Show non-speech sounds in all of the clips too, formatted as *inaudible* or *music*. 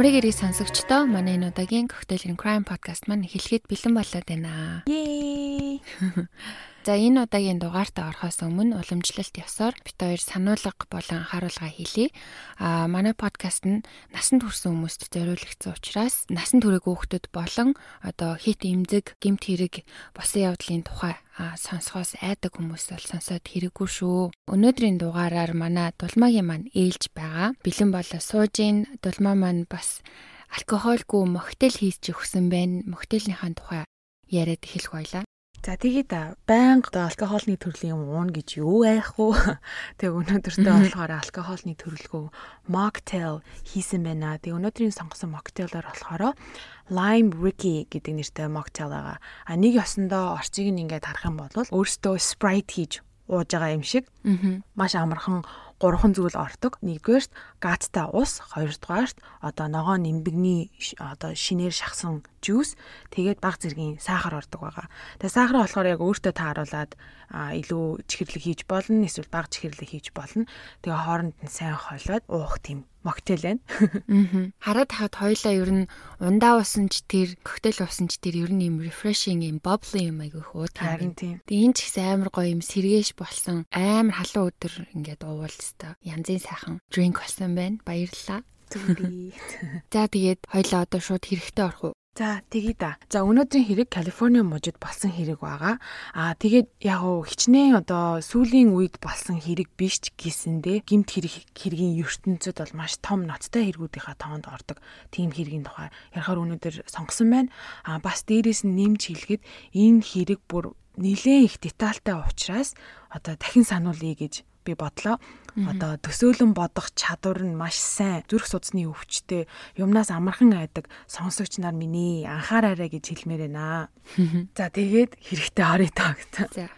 Амрыг ирэх сонсогчдоо манай энэ удаагийн Cocktail and Crime podcast маань эхлэхэд бэлэн болоод байна. Yay! *laughs* За энэ удаагийн дугаартаа орохоос өмнө уламжлалт ёсоор бит хоёр сануулга болон анхааруулга хийлье. А манай подкаст нь насанд хүрсэн хүмүүст зориулагдсан учраас насанд хүрээгүй хүүхдүүд болон одоо хит эмзэг, гемт хэрэг, босон явдлын тухай сонсохоос айдаг хүмүүс бол сонсоод хэрэггүй шүү. Өнөөдрийн дугаараар манай дулмаагийн маань ээлж байгаа. Бэлэн болоо сууж ийн дулмаа маань бас алкогольгүй мохтел хийж өгсөн байна. Мохтелийнхаа тухай яриад эхэлэх байлаа. За тэгээд байнга одоо алкогоолны төрлийн юм уун гэж юу айх вэ? *laughs* Тэг өнөөдөртөө болохоор алкогоолны төрөлгөө mocktail хийсэн байна. Тэг өнөөдрийн сонгосон mocktail-аар болохоор lime ricky гэдэг нэртэй mocktail байгаа. А нэг ёсондоо орцыг нь ингээд харах юм бол өөртөө sprite хийж ууж байгаа юм шиг. Маш амархан гурван зүйл ордог. Нэгдүгээрт гаттай ус, хоёрдугаарт одоо ногоо нимбэгний одоо шинээр шахсан жуус, тэгээд баг зэргийн сахар ордог байгаа. Тэгээ сахар болохоор яг өөртөө тааруулаад илүү чихэрлэг хийж болно, эсвэл баг чихэрлэг хийж болно. Тэгээ хооронд нь сайн хойлоод уух тийм моктейл байна. Аа. Хараад хахад хоёлаа ер нь ундаа усан ч тэр коктейл усан ч тэр ер нь юм refreshing юм bubbly юм айгүй хөө харин тийм. Тэгээ энэ ч ихсэн амар гоё юм сэргээш болсон амар халуун өдөр ингээд уувал хэвээр янзын сайхан drink болсон байна. Баярлалаа. За тэгээд хоёлаа одоо шууд хэрэгтэй орох уу? За тэгье да. За өнөөдрийн хэрэг Калифорни мужид болсон хэрэг байгаа. Аа тэгээд яг уу хичнээн одоо сүүлийн үед болсон хэрэг биш ч гэсэндээ гимт хэрэг хэргийн ертөнцид бол маш том ноцтой хэрэгүүдийнхаа тоонд ордог тийм хэргийн тухай ярихаар өнөөдөр сонгосон байна. Аа бас дээрээс нь нэмж хэлэхэд энэ хэрэг бүр нэлээд их детальтай учраас одоо дахин сануулъя гэж би бодлоо. Одоо төсөөлөн бодох чадвар нь маш сайн. Зүрх судасны өвчтэй юмнаас амархан айдаг сонсогч нар миний анхаараарай гэж хэлмээр байна. За тэгээд хэрэгтэй харъя та гэсэн.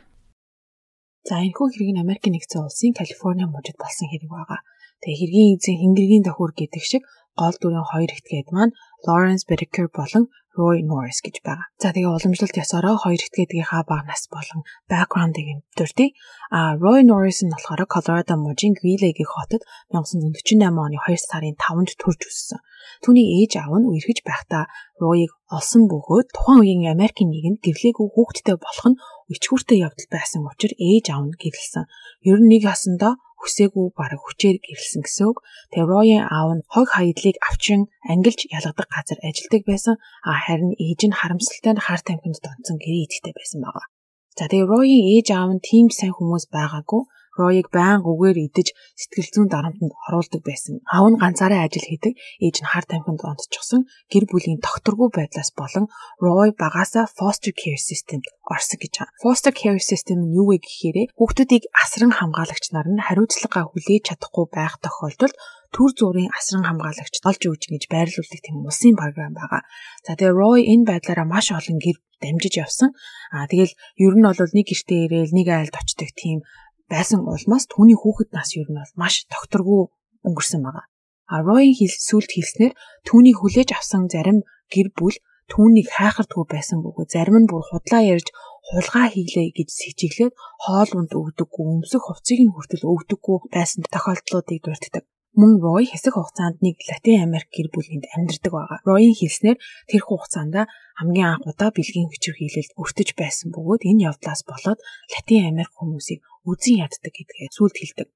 За. Энэ хүү хэрэг нь Америкийн нэгдсэн улсын Калифорни мужид болсон хэрэг байгаа. Тэгээ хэргийн эзэн Хингэргийн давхур гэдэг шиг гол дүрийн хоёр этгээд маань Lawrence Whitaker болон Roy Norris гэж байгаа. За тэгээ уламжлалт ясаараа хоёр этгээдгийнхаа бага нас болон background-ыг дурдъя. А Roy Norris нь болохоор Colorado мужийн Greeley-гийн хотод 1948 оны 2 сарын 5-нд төрж өссөн. Түүний ээж аав нь үерхэж байхдаа Roy-г олсон бөгөөд тухайн үеийн Америкийн нийгэмд гэрлээгүй хүүхэдтэй болох нь ичгүүртэй явдал байсан учраас ээж аав нь гэрлсэн. Ер нь нэг ясандаа хүсээгүй бараг хүчээр гэрэлсэн гэсэн үг. Тэгээ Роийн аав нь хог хаядлыг авчин ангилж ялгадаг газар ажилладаг байсан. А харин ээж нь харамсалтай нь хар тамхинд донцсон гэрээ идэхтэй байсан байгаа. За тэгээ Роийн ээж аав нь тийм сайн хүмүүс байгаагүй Роийг байнга үгээр идэж сэтгэл зүйн дарамтанд оруулдаг байсан. Аав нь ганцаараа ажил хийдэг, ээж нь хар тамхинд онцчихсон гэр бүлийн тогтворгүй байдлаас болон Рой багасаа foster care systemд орсон гэж байна. Foster care system нь юу вэ гэхээр хүүхдүүдийг асран хамгаалагч нар нь хариуцлагаа хүлээж чадахгүй байх тохиолдолд төр зүрийн асран хамгаалагч олж өгч гэж байрлуулдаг тийм улсын програм байгаа. За тэгээ Roy энэ байдлаараа маш олон гэр дамжиж явсан. Аа тэгэл ер нь бол нэг гэртээ ирээл нэг айлд очдог тийм байсан улмаас түүний хүүхэд нас ер нь бол маш докторгүй өнгөрсөн байгаа. А Ройн хэл сүлд хэлснээр түүний хүлээж авсан зарим гэр бүл түүнийг хайхардгүй байсан бөгөөд зарим нь бүр худлаа ярьж хулгай хийлээ гэж сэжиглээд хоол унд өгдөггүй өмсөх хувцсыг нь хүртэл өгдөггүй байсан тохиолдлуудыг дурддаг. Мөн Рой хэсэг хугацаанд нэг Латин Америк гэр бүлэнд амьдардаг байгаа. Ройн хэлснээр тэр хугацаанд хамгийн анх удаа бэлгийн хүчирхийлэлд өртөж байсан бөгөөд энэ явдлаас болоод Латин Америк хүмүүсийг үзэн яддаг гэдгээ сүлд хэлдэг.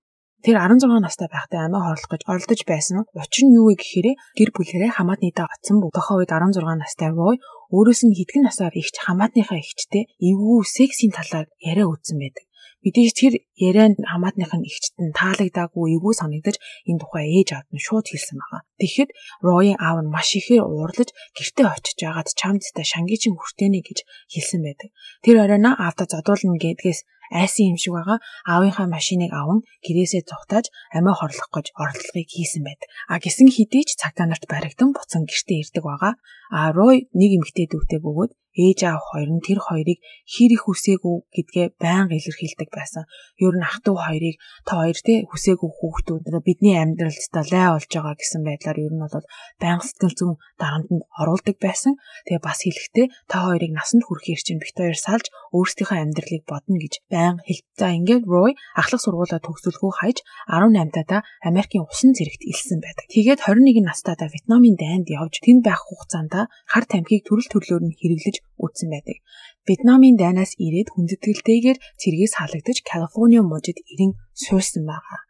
Тэр 16 настай байхдаа амиа хорлох гэж оролдож байсан. Учир нь юу вэ гэхээр гэр бүлэрээ хамаатныдаа оцсон бүх. Тохоо үед 16 настай Рой өөрөөс нь хэдхэн насаар ихч хамаатныхаа ихчтэй эвгүй сексийн талаар яриа үзсэн байдаг. Мэдээж тэр ярианд хамаатных нь ихчт нь таалагдаагүй эвгүй санагдаж энэ тухай ээж аавд нь шууд хэлсэн байгаа. Тэгэхэд Роийн аав нь маш ихээр уурлаж гэртээ очиж агаад чамдтай шангичин хүртэнэ гэж хэлсэн байдаг. Тэр оройно аавда зодуулна гэдгээс айсан юм шиг байгаа. Аавынхаа машиныг аван гэрээсээ цугтааж амиа хорлох гэж оролдлогыг хийсэн байдаг. А гисэн хэдий ч цагтаа нарт баригдан буцан гэртээ ирдэг байгаа. А Рой нэг эмэгтэй дүүтэй бөгөөд ээж аав хоёр нь тэр хоёрыг хэр их үсээгүй гэдгээ байнга илэрхийлдэг байсан. Ер нь ах トゥ хоёрыг та хоёр те хүсээгүй хүүхдүүд бидний амьдралд та лай болж байгаа гэсэн байдлаар ер нь бол байнга сэтгэл зүйн дарамтанд оруулдаг байсан. Тэгээ бас хэлэхдээ та хоёрыг насанд хүрэхээр чинь бит хоёр салж өөрсдийнхөө амьдралыг бодно гэж байнга хэл. За ингээд Roy ахлах сургуулаа төгсөлгөө хайж 18 таа Америкийн усан зэрэгт илсэн байдаг. Тэгээд 21 настайдаа Вьетнамын дайнд явж тэнд байх хугацаанд хар тамхиг төрөл төрлөөр нь хэрэглэж үтсэн байдаг. Вьетнамын дайнаас ирээд хүндэтгэлтэйгээр цэргээс халагдаж Калифорни мужид ирэн суурсан байгаа.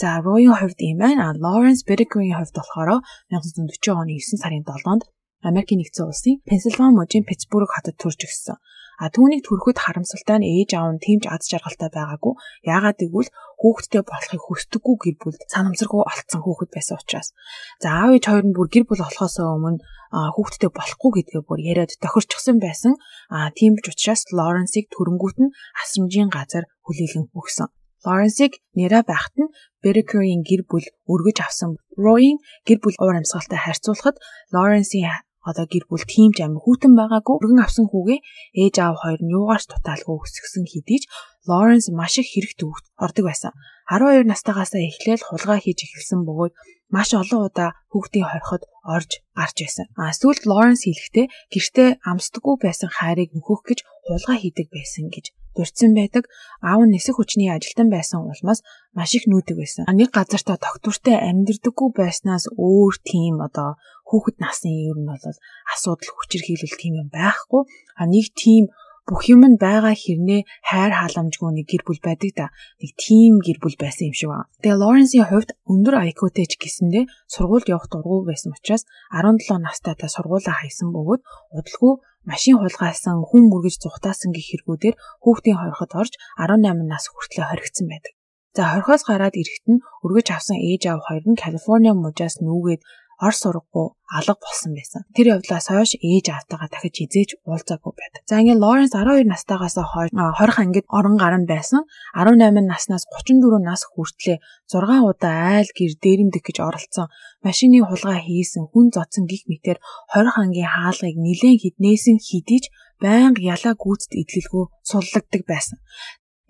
За Roy-ийн хувьд ийм байна. Lawrence Whitaker-ийн хувьд болохоор 1940 оны 9 сарын 7-нд Америкийн нэгдсэн улсын Пенсильвани мужийн Питтсбург хотод төрж өссөн. А түүнийг төрөхөд харамсалтай нь ээж аав нь тэмж аз жаргалтай байгаагүй. Яагаад гэвэл хүүхэдтэй болохыг хүсдэггүй гэр бүл санамсаргүй олцсон хүүхэд байсан учраас. За аав ээж хоёр нь бүр гэр бүл болохоос өмнө хүүхэдтэй болохгүй гэдгээ бүр яриад тохирчсон байсан. А тийм ч учраас Лоренсийг төрөнгүүт нь асрамжийн газар хүлээлгэн өгсөн. Лоренсийг нэрэ байхад нь Беркерийн гэр бүл өргөж авсан. Роийн гэр бүл уур амьсгалтай харьцуулахад Лоренсийн одоо гэр бүл тийм ч амин хүүтэн байгаагүй өргөн авсан хүүгээ ээж аав хоёр нь юугаарч дутаалгүй өсгсөн хэдий ч Лоренс маш их хэрэгтэй хүүхд ордог байсан. 12 настайгаас эхлээл хулгай хийж эхэлсэн бөгөөд маш олон удаа хүүхдийн хорход орж гарч байсан. А сүүлд Лоренс хэлэхдээ гэртээ амсдаггүй байсан хайрыг нөхөх гэж хулгай хийдэг байсан гэж дурдсан байдаг. Аав нь нисэх хүчний ажилтан байсан улмаас маш их нүүдэг байсан. Нэг газартаа тогтвортой амьдэрдэггүй байснаас өөр тийм одоо хүүхэд насны ер нь бол асуудал хүчирхийлэл тийм юм байхгүй. А нэг тийм бүх юм нь байгаа хэрнээ хайр халамжгүй нэг гэр бүл байдаг да. Нэг тийм гэр бүл байсан юм шиг байна. Тэгээ Лоренсийн хувьд өндөр IQ-тэй ч гэсэндээ сургуульд явах дурггүй байсан учраас 17 настай та сургуулаа хайсан бөгөөд удалгүй машин хулгайлсан, хүн мөргөж зүхтаасан гэх хэрэгүүдээр хүүхдийн хорхот орж 18 нас хүртлээр хоригдсан байдаг. За хорхоос гараад ирэхэд нь өргөж авсан ээж аав хоёр нь Калифорни мужаас нүүгээд ор сургуу алга болсон байсан. Тэр явдлаас хойш ээж аавтайгаа дахиж хизээж уулзаагүй байдаг. За ингээд Лоренс 12 настайгаас хойш 20 ангид орон гарan байсан. 18 наснаас 34 нас хүртлээр 6 удаа айл гэр дээрэмдэх гэж оролцсон. Машины хулгай хийсэн, хүн зодсон гих мэтэр 20 ангийн хаалгыг нилээн хіднээсэн хидийж байнга ялаа гүйцэд идэлгүй суллагддаг байсан.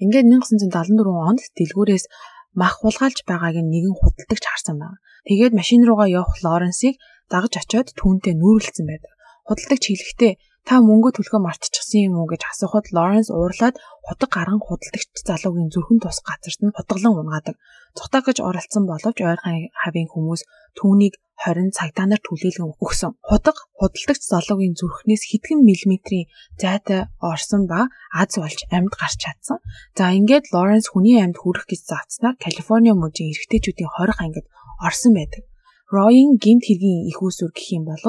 Ингээд 1974 онд дэлгүүрээс мах хулгайлж байгааг нэгэн худалдагч харсан байна. Тэгээд машин руугаа явах Лоренсийг дагаж очиод түүнтэй нүүрлэлсэн байдаг. Худалдагч хэлэхдээ та мөнгө төлөхөө мартчихсан юм уу гэж асуухад Лоренс уурлаад хутаг гарan худалдагч залуугийн зүрхэн тус газарт нь хутгалан унгаадаг. Цухтаа гэж оролцсон боловч ойрхон хавийн хүмүүс түүнийг 20 цагдаанаар түлээлгэн өгсөн. Хутаг худалдагч залуугийн зүрхнээс хэдхэн миллиметрийн зайтай орсон ба аз болж амьд гарч чадсан. За ингээд Лоренс хүний амьд хүрэх гэж заацснаар Калифорни мужийн эрэгтэйчүүдийн 20 ангид орсон байдаг. Роийн гинт хэргийн их усүр гэх юм бол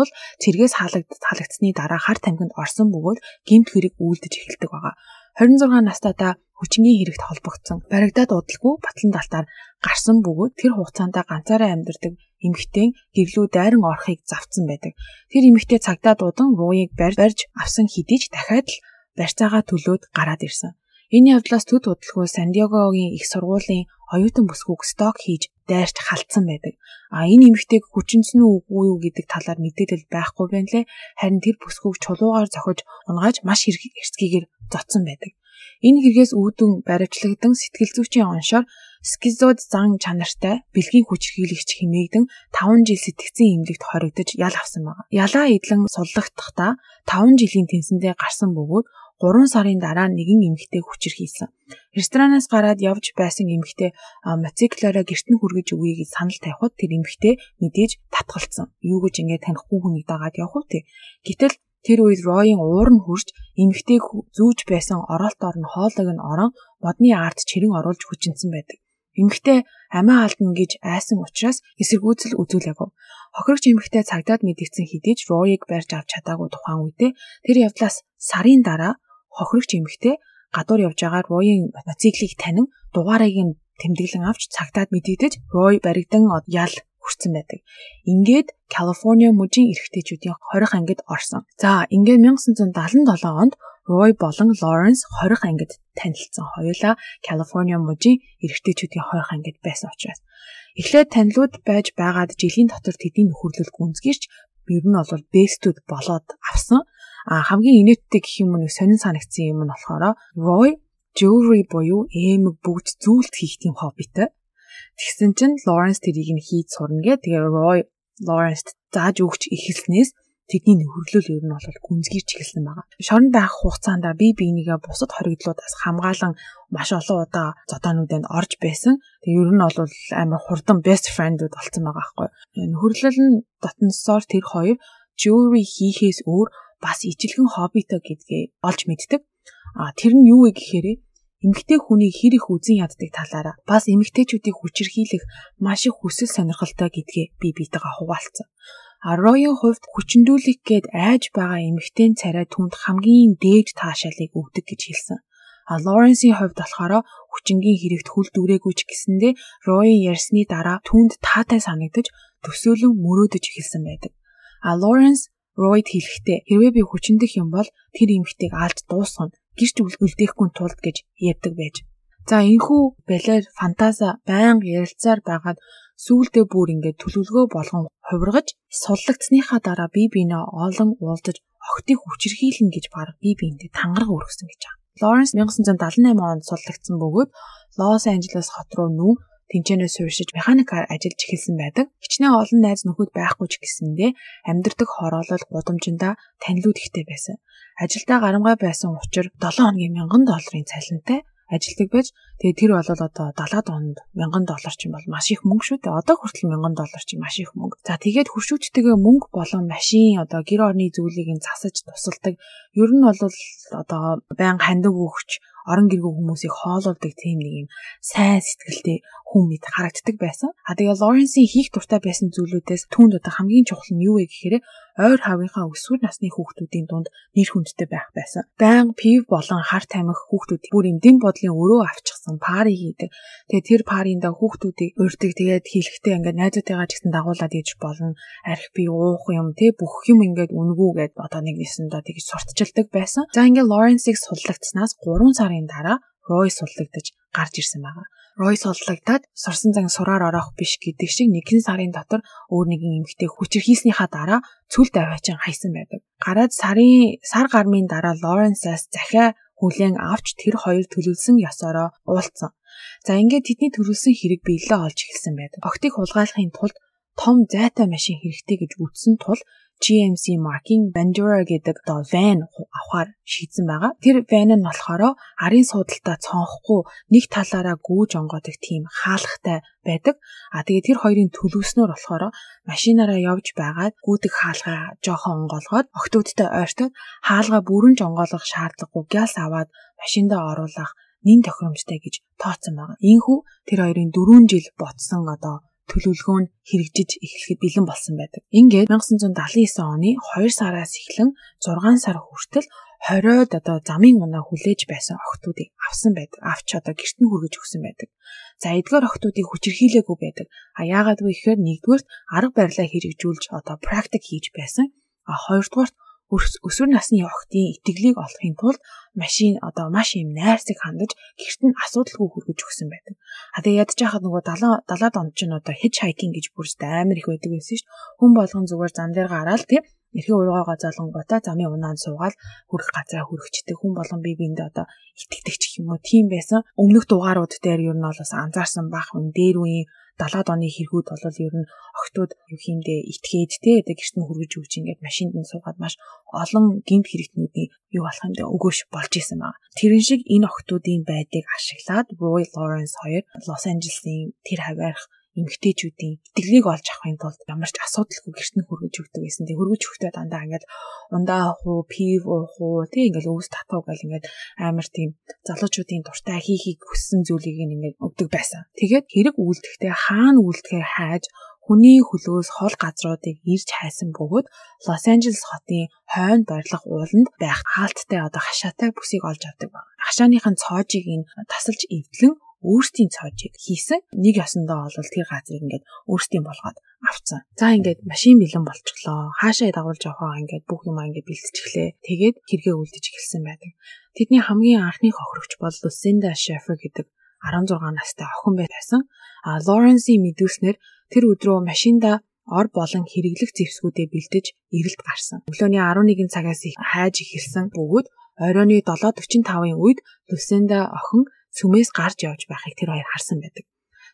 цэргээс халагдсны дараа хар тамхинд орсон бөгөөд гинт хэрэг үйлдэж эхэлдэг байгаа. 26 настайдаа хүчингийн хэрэгт холбогдсон баригдаад удалгүй батлан далтаар гарсан бөгөөд тэр хугацаанд ганцаараа амьдардаг эмэгтэй гэрлүү дайран орохыг завцсан байдаг. Тэр эмэгтэй цагдаа дуудан Роийг барьж авсан хэдий ч дахиад л барьцаагаа төлөөд гараад ирсэн. Энэ явдлаас төд удалгүй Сандиагогийн их сургуулийн оюутан бүсгүйг сток хийж дайрч халтсан байдаг. А энэ эмэгтэйг хүчинсэн үгүй юу гэдэг талаар мэдээлэл байхгүй байна лээ. Харин тэр бүсгүйг чулуугаар зохиж унгааж маш эрсгийгээр зодсон байдаг. Энэ хэрэгээс үүдэн баривчлагдсан сэтгэл зүйчийн оншоор скизод зан чанартай бэлгийн хүчрхийлэгч хэмээгдэн 5 жил сэтгцэн эмнэлэгт хоригдож ял авсан байна. Ялаа идлэн суллагдахдаа 5 жилийн тэнцэндээ гарсан бөгөөд 3 сарын дараа нэгэн эмэгтэй хүчирхийлсэн. Ресторанаас гараад явж байсан эмэгтэй мотоциклороо гэрт нь хүргэж өгье гэж санал тавихад тэр эмэгтэй мэдээж татгалцсан. Юу гэж ингэ танихгүй хүнийг дагаад явах вэ? Гэтэл тэр үед Роийн уур нь хурж эмэгтэй зүүж байсан оролтоор нь хоолойг нь орон модны арт чирэн оруулж хүчинсэн байдаг. Эмэгтэй амиа алдна гэж айсан учраас эсэргүүцэл үзүүлээгүй. Хохирогч эмэгтэй цагдаад мэдгдсэн хэдий ч Роийг барьж авч чадаагүй тухайн үедээ тэр явдлаас сарын дараа хохирогч эмэгтэй гадуур явж байгаа Роийн мотоциклийг танин дугаарыг нь тэмдэглэн авч цагдаад мэдэгдэж Рой баригдан ял хүрсэн байдаг. Ингээд Калифорни мужийн эрэгтэйчүүдийн 20 ангид орсон. За, ингээд 1977 онд Рой болон Лоренс 20 ангид танилцсан. Хоёулаа Калифорни мужийн эрэгтэйчүүдийн 20 ангид байсан учраас эхлээд танилуд байж байгаад жилийн дотор тэдний нөхөрлөл гүнзгийрч ер нь бол бэстүүд болоод авсан. А хамгийн инээдтэй гэх юм нэг сонин санагдсан юм нь болохоор Roy jewelry буюу эмэг бүгд зүйлт хийх тийм хоббитэй. Тэгсэн чинь Lawrence тэрийг нь хийж сурна гэ. Тэгээ Roy Lawrence зааж өгч эхэлснээс тэдний нөхөрлөл ер нь бол гүнзгийч эхэлсэн байгаа. Шоронд байх хугацаанд би биенийгээ бусад хоригдлуудаас хамгаалan маш олон удаа зодоонуудад орж байсан. Тэгээ ер нь бол амар хурдан best friend-ууд болсон байгаа байхгүй. Нөхөрлөл нь дотносоор тэр хоёр jewelry хийхээс өөр бас ижилхэн хоббитой гэдгээ олж мэддэг. А тэр нь юу вэ гэхээр эмэгтэй хүнийг хэр их үзен яддаг талаараа бас эмэгтэйчүүдийг хүчирхийлэх маш их хүсэл сонирхолтой гэдгээ би битэйгээ хуваалцсан. Роийн хувьд хүчндүүлэх гээд айж байгаа эмэгтэй царай түнд хамгийн дээд таашаалыг өгдөг гэж хэлсэн. А Лоренсийн хувьд болохоор хүчингийн хэрэгт хүл дүрээгүй ч гэсэндэ Роийн ярьсны дараа түнд таатай санагдаж төсөөлөн мөрөөдөж эхэлсэн байдаг. А Лоренс Ройд хэлэхдээ хэрвээ би хүчиндэх юм бол тэр эмэгтэйг алж дуусгана гэрч үлдээхгүй тулд гэж яддаг байж. За энхүү балер фантаза байнга ярилцаар байгаад сүүлдээ бүр ингээд төлөвлөгөө болгон хувиргаж суллагдсныхаа дараа би бинээ олон уулзаж охтыг хүчирхийлнэ гэж баг би биэндээ тангараг өргөсөн гэж байгаа. Лоренс 1978 онд суллагдсан бөгөөд Лос Анжелес хот руу нүүн тэнцэнэ суурьшиж механикаар ажиллаж эхэлсэн байдаг. Хичнээн олон найз нөхөд байхгүй ч гэсэндээ амьдардаг хороолол гудамжиндаа танилуд ихтэй байсан. Ажилдаа гарамгай байсан учраас 7 хоногийн 1000 долларын цалинтай ажилдаг байж тэгээ тэр бол одоо 70-аад онд 1000 доллар ч юм бол маш их мөнгө шүү дээ. Одоо хүртэл 1000 доллар чи маш их мөнгө. За тэгээд хуршүүчтэйгээ мөнгө болон машин одоо гэр орны зүйлийг нь засаж тусалдаг. Ер нь бол одоо байн хандаг өгч орон гэргүй хүмүүсийг хоололдог тийм нэг юм сайн сэтгэлтэй хүн мэд харагддаг байсан. А тэгээ Лоренсийн хийх дуртай байсан зүйлүүдээс түүнд одоо хамгийн чухал нь юу вэ гэхээр ойр хавийнхаа өсвөр насны хүүхдүүдийн дунд нэр хүндтэй байх байсан. Баян пив болон хар тамхи хүүхдүүд бүр эмдэн бодлын өрөө авчихсан пари хийдэг. Тэгээ тэр паринда хүүхдүүдийг урьдаг тэгээд хийлэхдээ ингээд найзуудтайгаа ч гэсэн дагуулад иж болно. Арх би уух юм те бүх юм ингээд үнгүү гэд одоо нэг нэсэндээ тэгж сурталчилдаг байсан. За ингээд Лоренсийг суллагдсанаас 3 сарын дараа Рой суллагдаж гарч ирсэн байгаа. Рой суллагдаад сурсан зан сураар ороох биш гэдэг шиг нэгэн сарын дотор өөр нэгэн эмэгтэй хүчирхийснийхаа дараа цүл даваачин хайсан байдаг. Гараад сарын сар гармын дараа Лоренсаас захиа хүлээн авч тэр хоёр төлөвлөсөн ёсороо уулцсан. За ингээд тэдний төлөвлөсөн хэрэг биелээ олж эхэлсэн байдаг. Огтыг хулгайлахын тулд том зайтай машин хэрэгтэй гэж үздсэн тул GMC маркийн Bandura гэдэг одоо van авахар шийдсэн байгаа. Тэр van нь болохоор арын суудалтаа цонхгүй нэг талаараа гүүж онгоодог тийм хаалгатай байдаг. А тэгээ тэр хоёрын төлөвснөр болохоор машинаараа явж байгаад гүйдэг хаалгаа жоохон онгоолгоод октоодтой ойртоод хаалгаа бүрэн жонгоолгох шаардлагагүй гяс аваад машиндаа оруулах нин тохиромжтой гэж тооцсон байгаа. Ийхүү тэр хоёрын 4 жил ботсон одоо төлөвлөгөө нь хэрэгжиж эхлэхэд бэлэн болсон байдаг. Ингээд 1979 оны 2 сараас эхлэн 6 сар хүртэл 20-од одоо замын унаа хүлээж байсан охтуудыг авсан байдаг. Авч одоо гэрт нь хүргэж өгсөн байдаг. За эдгээр охтуудыг хүчирхийлээгүй байдаг. А яагаад вэ гэхээр нэгдүгээр арга барилаа хэрэгжүүлж одоо практик хийж байсан. А хоёрдугаар өсвөр насны охидын итгэлийг олохын тулд машин одоо маш юм найрсаг хандаж гэрт нь асуудалгүй хүргэж өгсөн байдаг. А тэгээ ядж хахад нөгөө 70 70-ад онд ч нь одоо хич хайкинг гэж бүрст амар их байдаг байсан шүү дээ. Хүн болгон зүгээр зам дээр гараал тийм эрхээ ургаагаа залангуудаа замын унаанд суугаад хүрэх газараа хүрчихдэг хүн болгон бие биендээ одоо итгэдэг ч юм уу тийм байсан. Өмнөх дугаарууд дээр ер нь бол бас анзаарсан бах хүн дээр үеийн 70-ад оны хэрэгүүд бол ер нь охтууд юу хиймдээ итгээд те гэрт нь хүргэж өгч ингээд машинд нь суугаад маш олон гинт хэрэгтнүүдийн юу болох юм дэ өгөөш болж исэн байна. Тэрэн шиг энэ охтуудын байдыг ашиглаад Roy Lawrence хоёр Лос Анжелесийн тэр хаваарх эмгтээчүүдийн итгэлийг олж авахын тулд ямар ч асуудалгүй гэрт нь хүргэж өгдөг байсан. Тэг хүргэж өгөхдөө дандаа ингээд ундаа хуу, пив уу, тэг ингээд өвс татав гэл ингээд амар тийм залуучуудын дуртай хийхийг хүссэн зүйлийг ингээд өгдөг байсан. Тэгээд хэрэг үйлдэхдээ хаана үйлдэхээр хайж хүний хөлөөс хол газруудыг ирж хайсан бөгөөд Лос Анжелес хотын хойно барилах ууланд байх хаалттай одоо хашаатай бүсийг олж авдаг байна. Хашааныхын цоожийг нь тасалж эвдлэн өөрсдийн цоожийг хийсэн. Нэг ясандаа бол тэр газрыг ингээд өөрсдийн болгоод авцсан. За ингээд машин бэлэн болчихлоо. Хаашаа дагуулж явахаа ингээд бүх юм ингээд бэлтчихлээ. Тэгээд хэрэгээ үлдэж эхэлсэн байдаг. Тэдний хамгийн анхны хохирогч бол Lucinda Schaefer гэдэг 16 настай охин байсан. А Лоренсийн мэдүүлснээр тэр өдрөө машинда ор болон хэрэглэх зэвсгүүдэд бэлдэж эрэлт гарсан. Өглөөний 11 цагаас их хайж эхэлсэн бөгөөд оройны 7:45-ын үед Люсенда охин сүмээс гарч явж байхыг тэр хоёр харсан байдаг.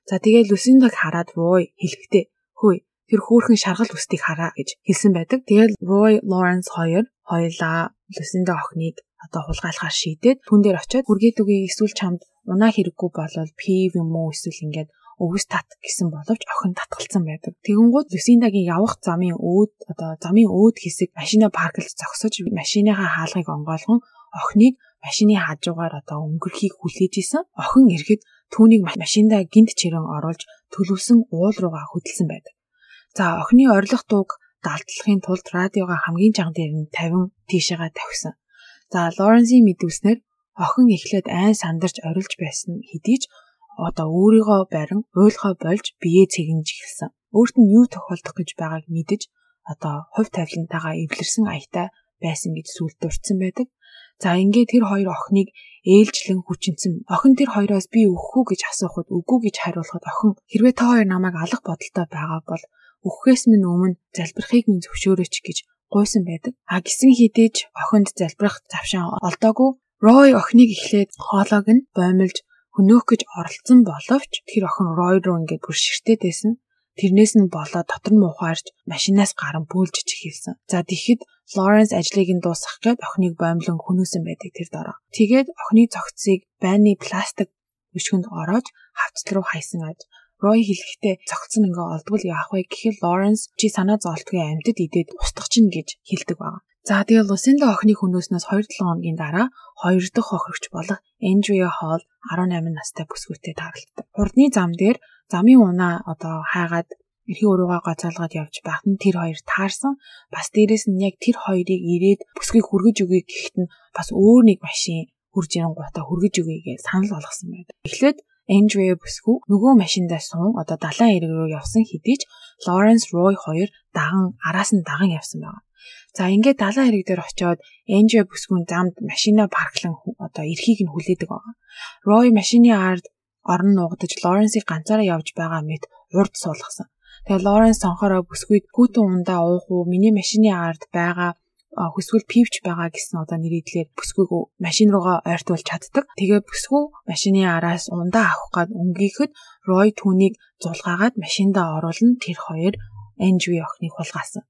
За тэгээд Люсиндаг хараад Рой хэлэхдээ "Хөөе, тэр хөөрхөн шаргал үстийг хараа гэж хэлсэн байдаг. Тэгээд Roy Lawrence хоёр хоёлаа Люсинда охиныг одоо хулгайлахаар шийдээд түн дээр очиод хүргээд үгүй эсвэл чамд унаа хэрэггүй болол пив юм уу эсвэл ингээд өвс тат гэсэн боловч охин татгалцсан байдаг. Тэгэнгүүт Люсиндагийн явах замын өөд одоо замын өөд хэсэг машина парклж зогсож машиныхаа хаалгыг онгойлгон охиныг машины хажуугаар одоо өнгөрхийг хүлээж исэн. Охин ирэхэд түүнийг машиндаа гинт чирэн оруулж төлөвсөн уул руугаа хөдөлсөн байдаг. За охины орилох дууг далдлахын тулд радиога хамгийн чанга дээр нь 50 тийшээгээ тавьсан. За Лоренсийн мэдүүлснээр охин эхлээд айн сандарч орилж байсан хэдий ч одоо өөрийгөө барин уйлхоо болж бие цэгнж эхэлсэн. Өөрт нь юу тохиолдох гэж байгааг мэдэж одоо хувь тавилантайгаа эвлэрсэн аятай байсан гэж сүлдөрцөн байдаг. За ингээд тэр хоёр охиныг ээлжлэн хүчинсэн. Охин тэр хоёроос би өгөхгүй гэж асуухад үгүй гэж хариулахад охин хэрвээ та хоёр намайг алах бодолтой байгаа бол өгөхөөс минь өмнө залбирахыг минь зөвшөөрөөч гэж гуйсан байдаг. А гисэн хідээж охинд залбирах завшаа олдоогүй. Рой охиныг эхлээд хоолойг нь боомлж хөнөөх гэж оролцсон боловч тэр охин Рой руу ингээд бүр ширтээд байсан. Тэрнээс нь болоод дотор нь мухаарч машинаас гарan бөөлж эхэлсэн. За тэгэхэд Лоренс ажлыг нь дуусгах гээд охиныг боомлон хөнөөсөн байдаг тэр дороо. Тэгээд охины цогцыг байны пластик өшгөнд ороож хавцал руу хайсан аж. Рой хэлэхдээ цогцсон ингээ олдвол яах вэ гэхэд Лоренс чи санаа зовлтгүй амьтад идээд устгах чинь гэж хэлдэг байна. За тэгээ Лусинда охины хөнөөснөөс 2-7 хоногийн дараа хоёр дахь охирогч болох Эндрия Холл 18 настай бүсгүйтэй тааралддаг. Хурдны зам дээр замын унаа одоо хайгаад эрхийн уруугаа гоцоолгоод явж байхад нь тэр хоёр таарсан. Бас дээрэс нь яг тэр хоёрыг ирээд бүсгийг хүргэж өгье гэхэд нь бас өөр нэг машин хурж ирэн гутаа хүргэж өгье гэж санал болгосон байдаг. Эхлээд Эндрю бүсгүй нөгөө машиндаа суун одоо далайн эрэг рүү явсан хэдий ч Лоренс Рой хоёр даган араас нь даган явсан байна. За ингээд далайн хэрэг дээр очиод Энжи бүсгүн замд машина парклан одоо эрхийг нь хүлээдэг байгаа. Рой машины ард орон нуугдаж Лоренсийг ганцаараа явж байгаа мэт урд суулгасан. Тэгээ Лоренс сонхороо бүсгүйд хүүтэн ундаа уух уу миний машины ард байгаа хүсвэл пивч байгаа гэсэн одоо нэрийдлэр бүсгүйг машин руугаа ойртуулж чаддаг. Тэгээ бүсгүй машины араас ундаа авах гад өнгийхэд Рой түүнийг зулгаагаад машиндаа оруулна тэр хоёр Энжви охиныг хулгаасан.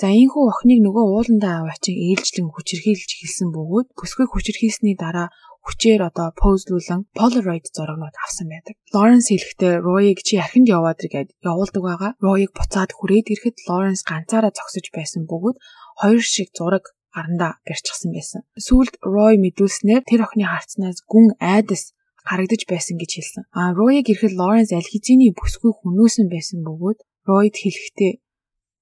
За ийхүү охиныг нөгөө ууландаа аваачин ээлжлэн хүчирхийлж эхэлсэн бөгөөд бүсгүй хүчирхийлсний дараа хүчээр одоо позлуулан Polaroid зурагнууд авсан байдаг. Лоренс хэлэхдээ Роиг чи архинд яваад иргээд явуулдаг байгаа. Роиг буцаад хүрээд ирэхэд Лоренс ганцаараа зогсож байсан бөгөөд хоёр шиг зураг гарандаа гэрчсэн байсан. Сүүлд Рой мэдүүлснээр тэр охины харцнаас гүн айдас харагдаж байсан гэж хэлсэн. А Роиг ирэхэд Лоренс аль хэзээний бүсгүй хүнөөсөн байсан бөгөөд Ройд хэлэхдээ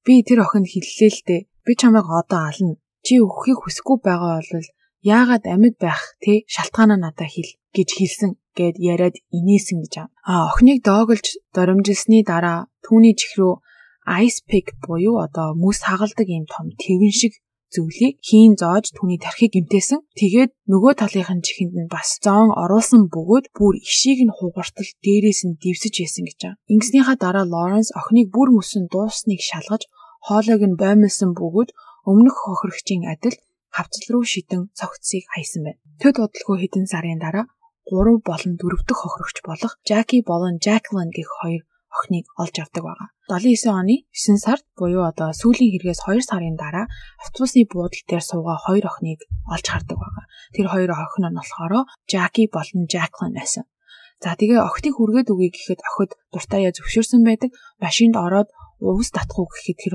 би тэр охинд хэллээ л дээ. Би чамайг одоо ална. Чи өгөхийг хүсэхгүй байгаа бол яагаад амьд байх те шалтгаанаа надад хэл гэж хэлсэн гэд яриад инээсэн гэж аа. Охиныг доогөлж доромжилсны дараа түүний чих рүү ice pick буюу одоо мөс хагалдаг юм том твэн шиг зөвлийг хийн зоож түүний тархийг гимтээсэн. Тэгээд нөгөө талынхын чихэнд нь бас зоон оруулсан бөгөөд бүр ишийг нь хугартал дээрээс нь дивсэж яасан гэж байна. Ингэснийхаа дараа Лоренс охиныг бүр мөсөн дуусныг шалгаж хоолойг нь боомлсон бөгөөд өмнөх хохирогчийн адил хавцал руу шидэн цогцсыг хайсан байна. Төд удалгүй хэдэн сарын дараа 3 болон 4 дахь хохирогч болох Жаки болон Жаклин гэх хоёр охиныг олж авдаг байгаа. 79 оны 9 сард буюу одоо сүүлийн хэрэгээс 2 сарын дараа автобусны буудал дээр суугаа хоёр охиныг олж хардаг байгаа. Тэр хоёр охин нь болохоор Жаки болон Жаклин байсан. За тэгээ охтыг хүргээд үгүй гэхэд охид дуртаяа зөвшөөрсөн байдаг. Машинд ороод увс татахгүй гэхэд тэр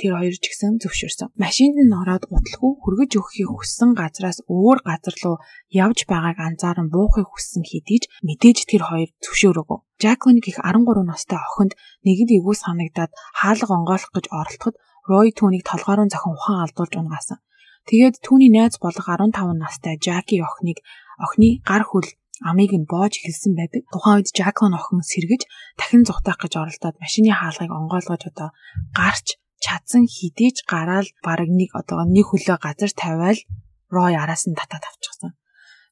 тэр хоёр ч гэсэн зөвшөөрсөн. Машинд нь ороод гутлахгүй хүргэж өгөхийг хүссэн газраас өөр газар руу явж байгааг анзааран буухыг хүссэн хэдий ч мэдээж тэр хоёр зөвшөөрөөгүй. Жаклин гих 13 настай охинд нэгэд эвгүй санагдаад хаалга онгойлох гэж оролдоход Рой түүнийг толгоорон зохин ухаан алдуулж унгаасан. Тэгээд түүний найз болох 15 настай Жаки охиныг охины гар хөл амийг нь боож эхэлсэн байдаг. Тухайн үед Жаклин охин сэргэж дахин зүхтаах гэж оролдоод машины хаалгыг онгойлгож одоо гарч чадсан хідээж гараал бараг нэг одоо нэг хөлөө газар тавиал Рой араас нь татаад авчихсан.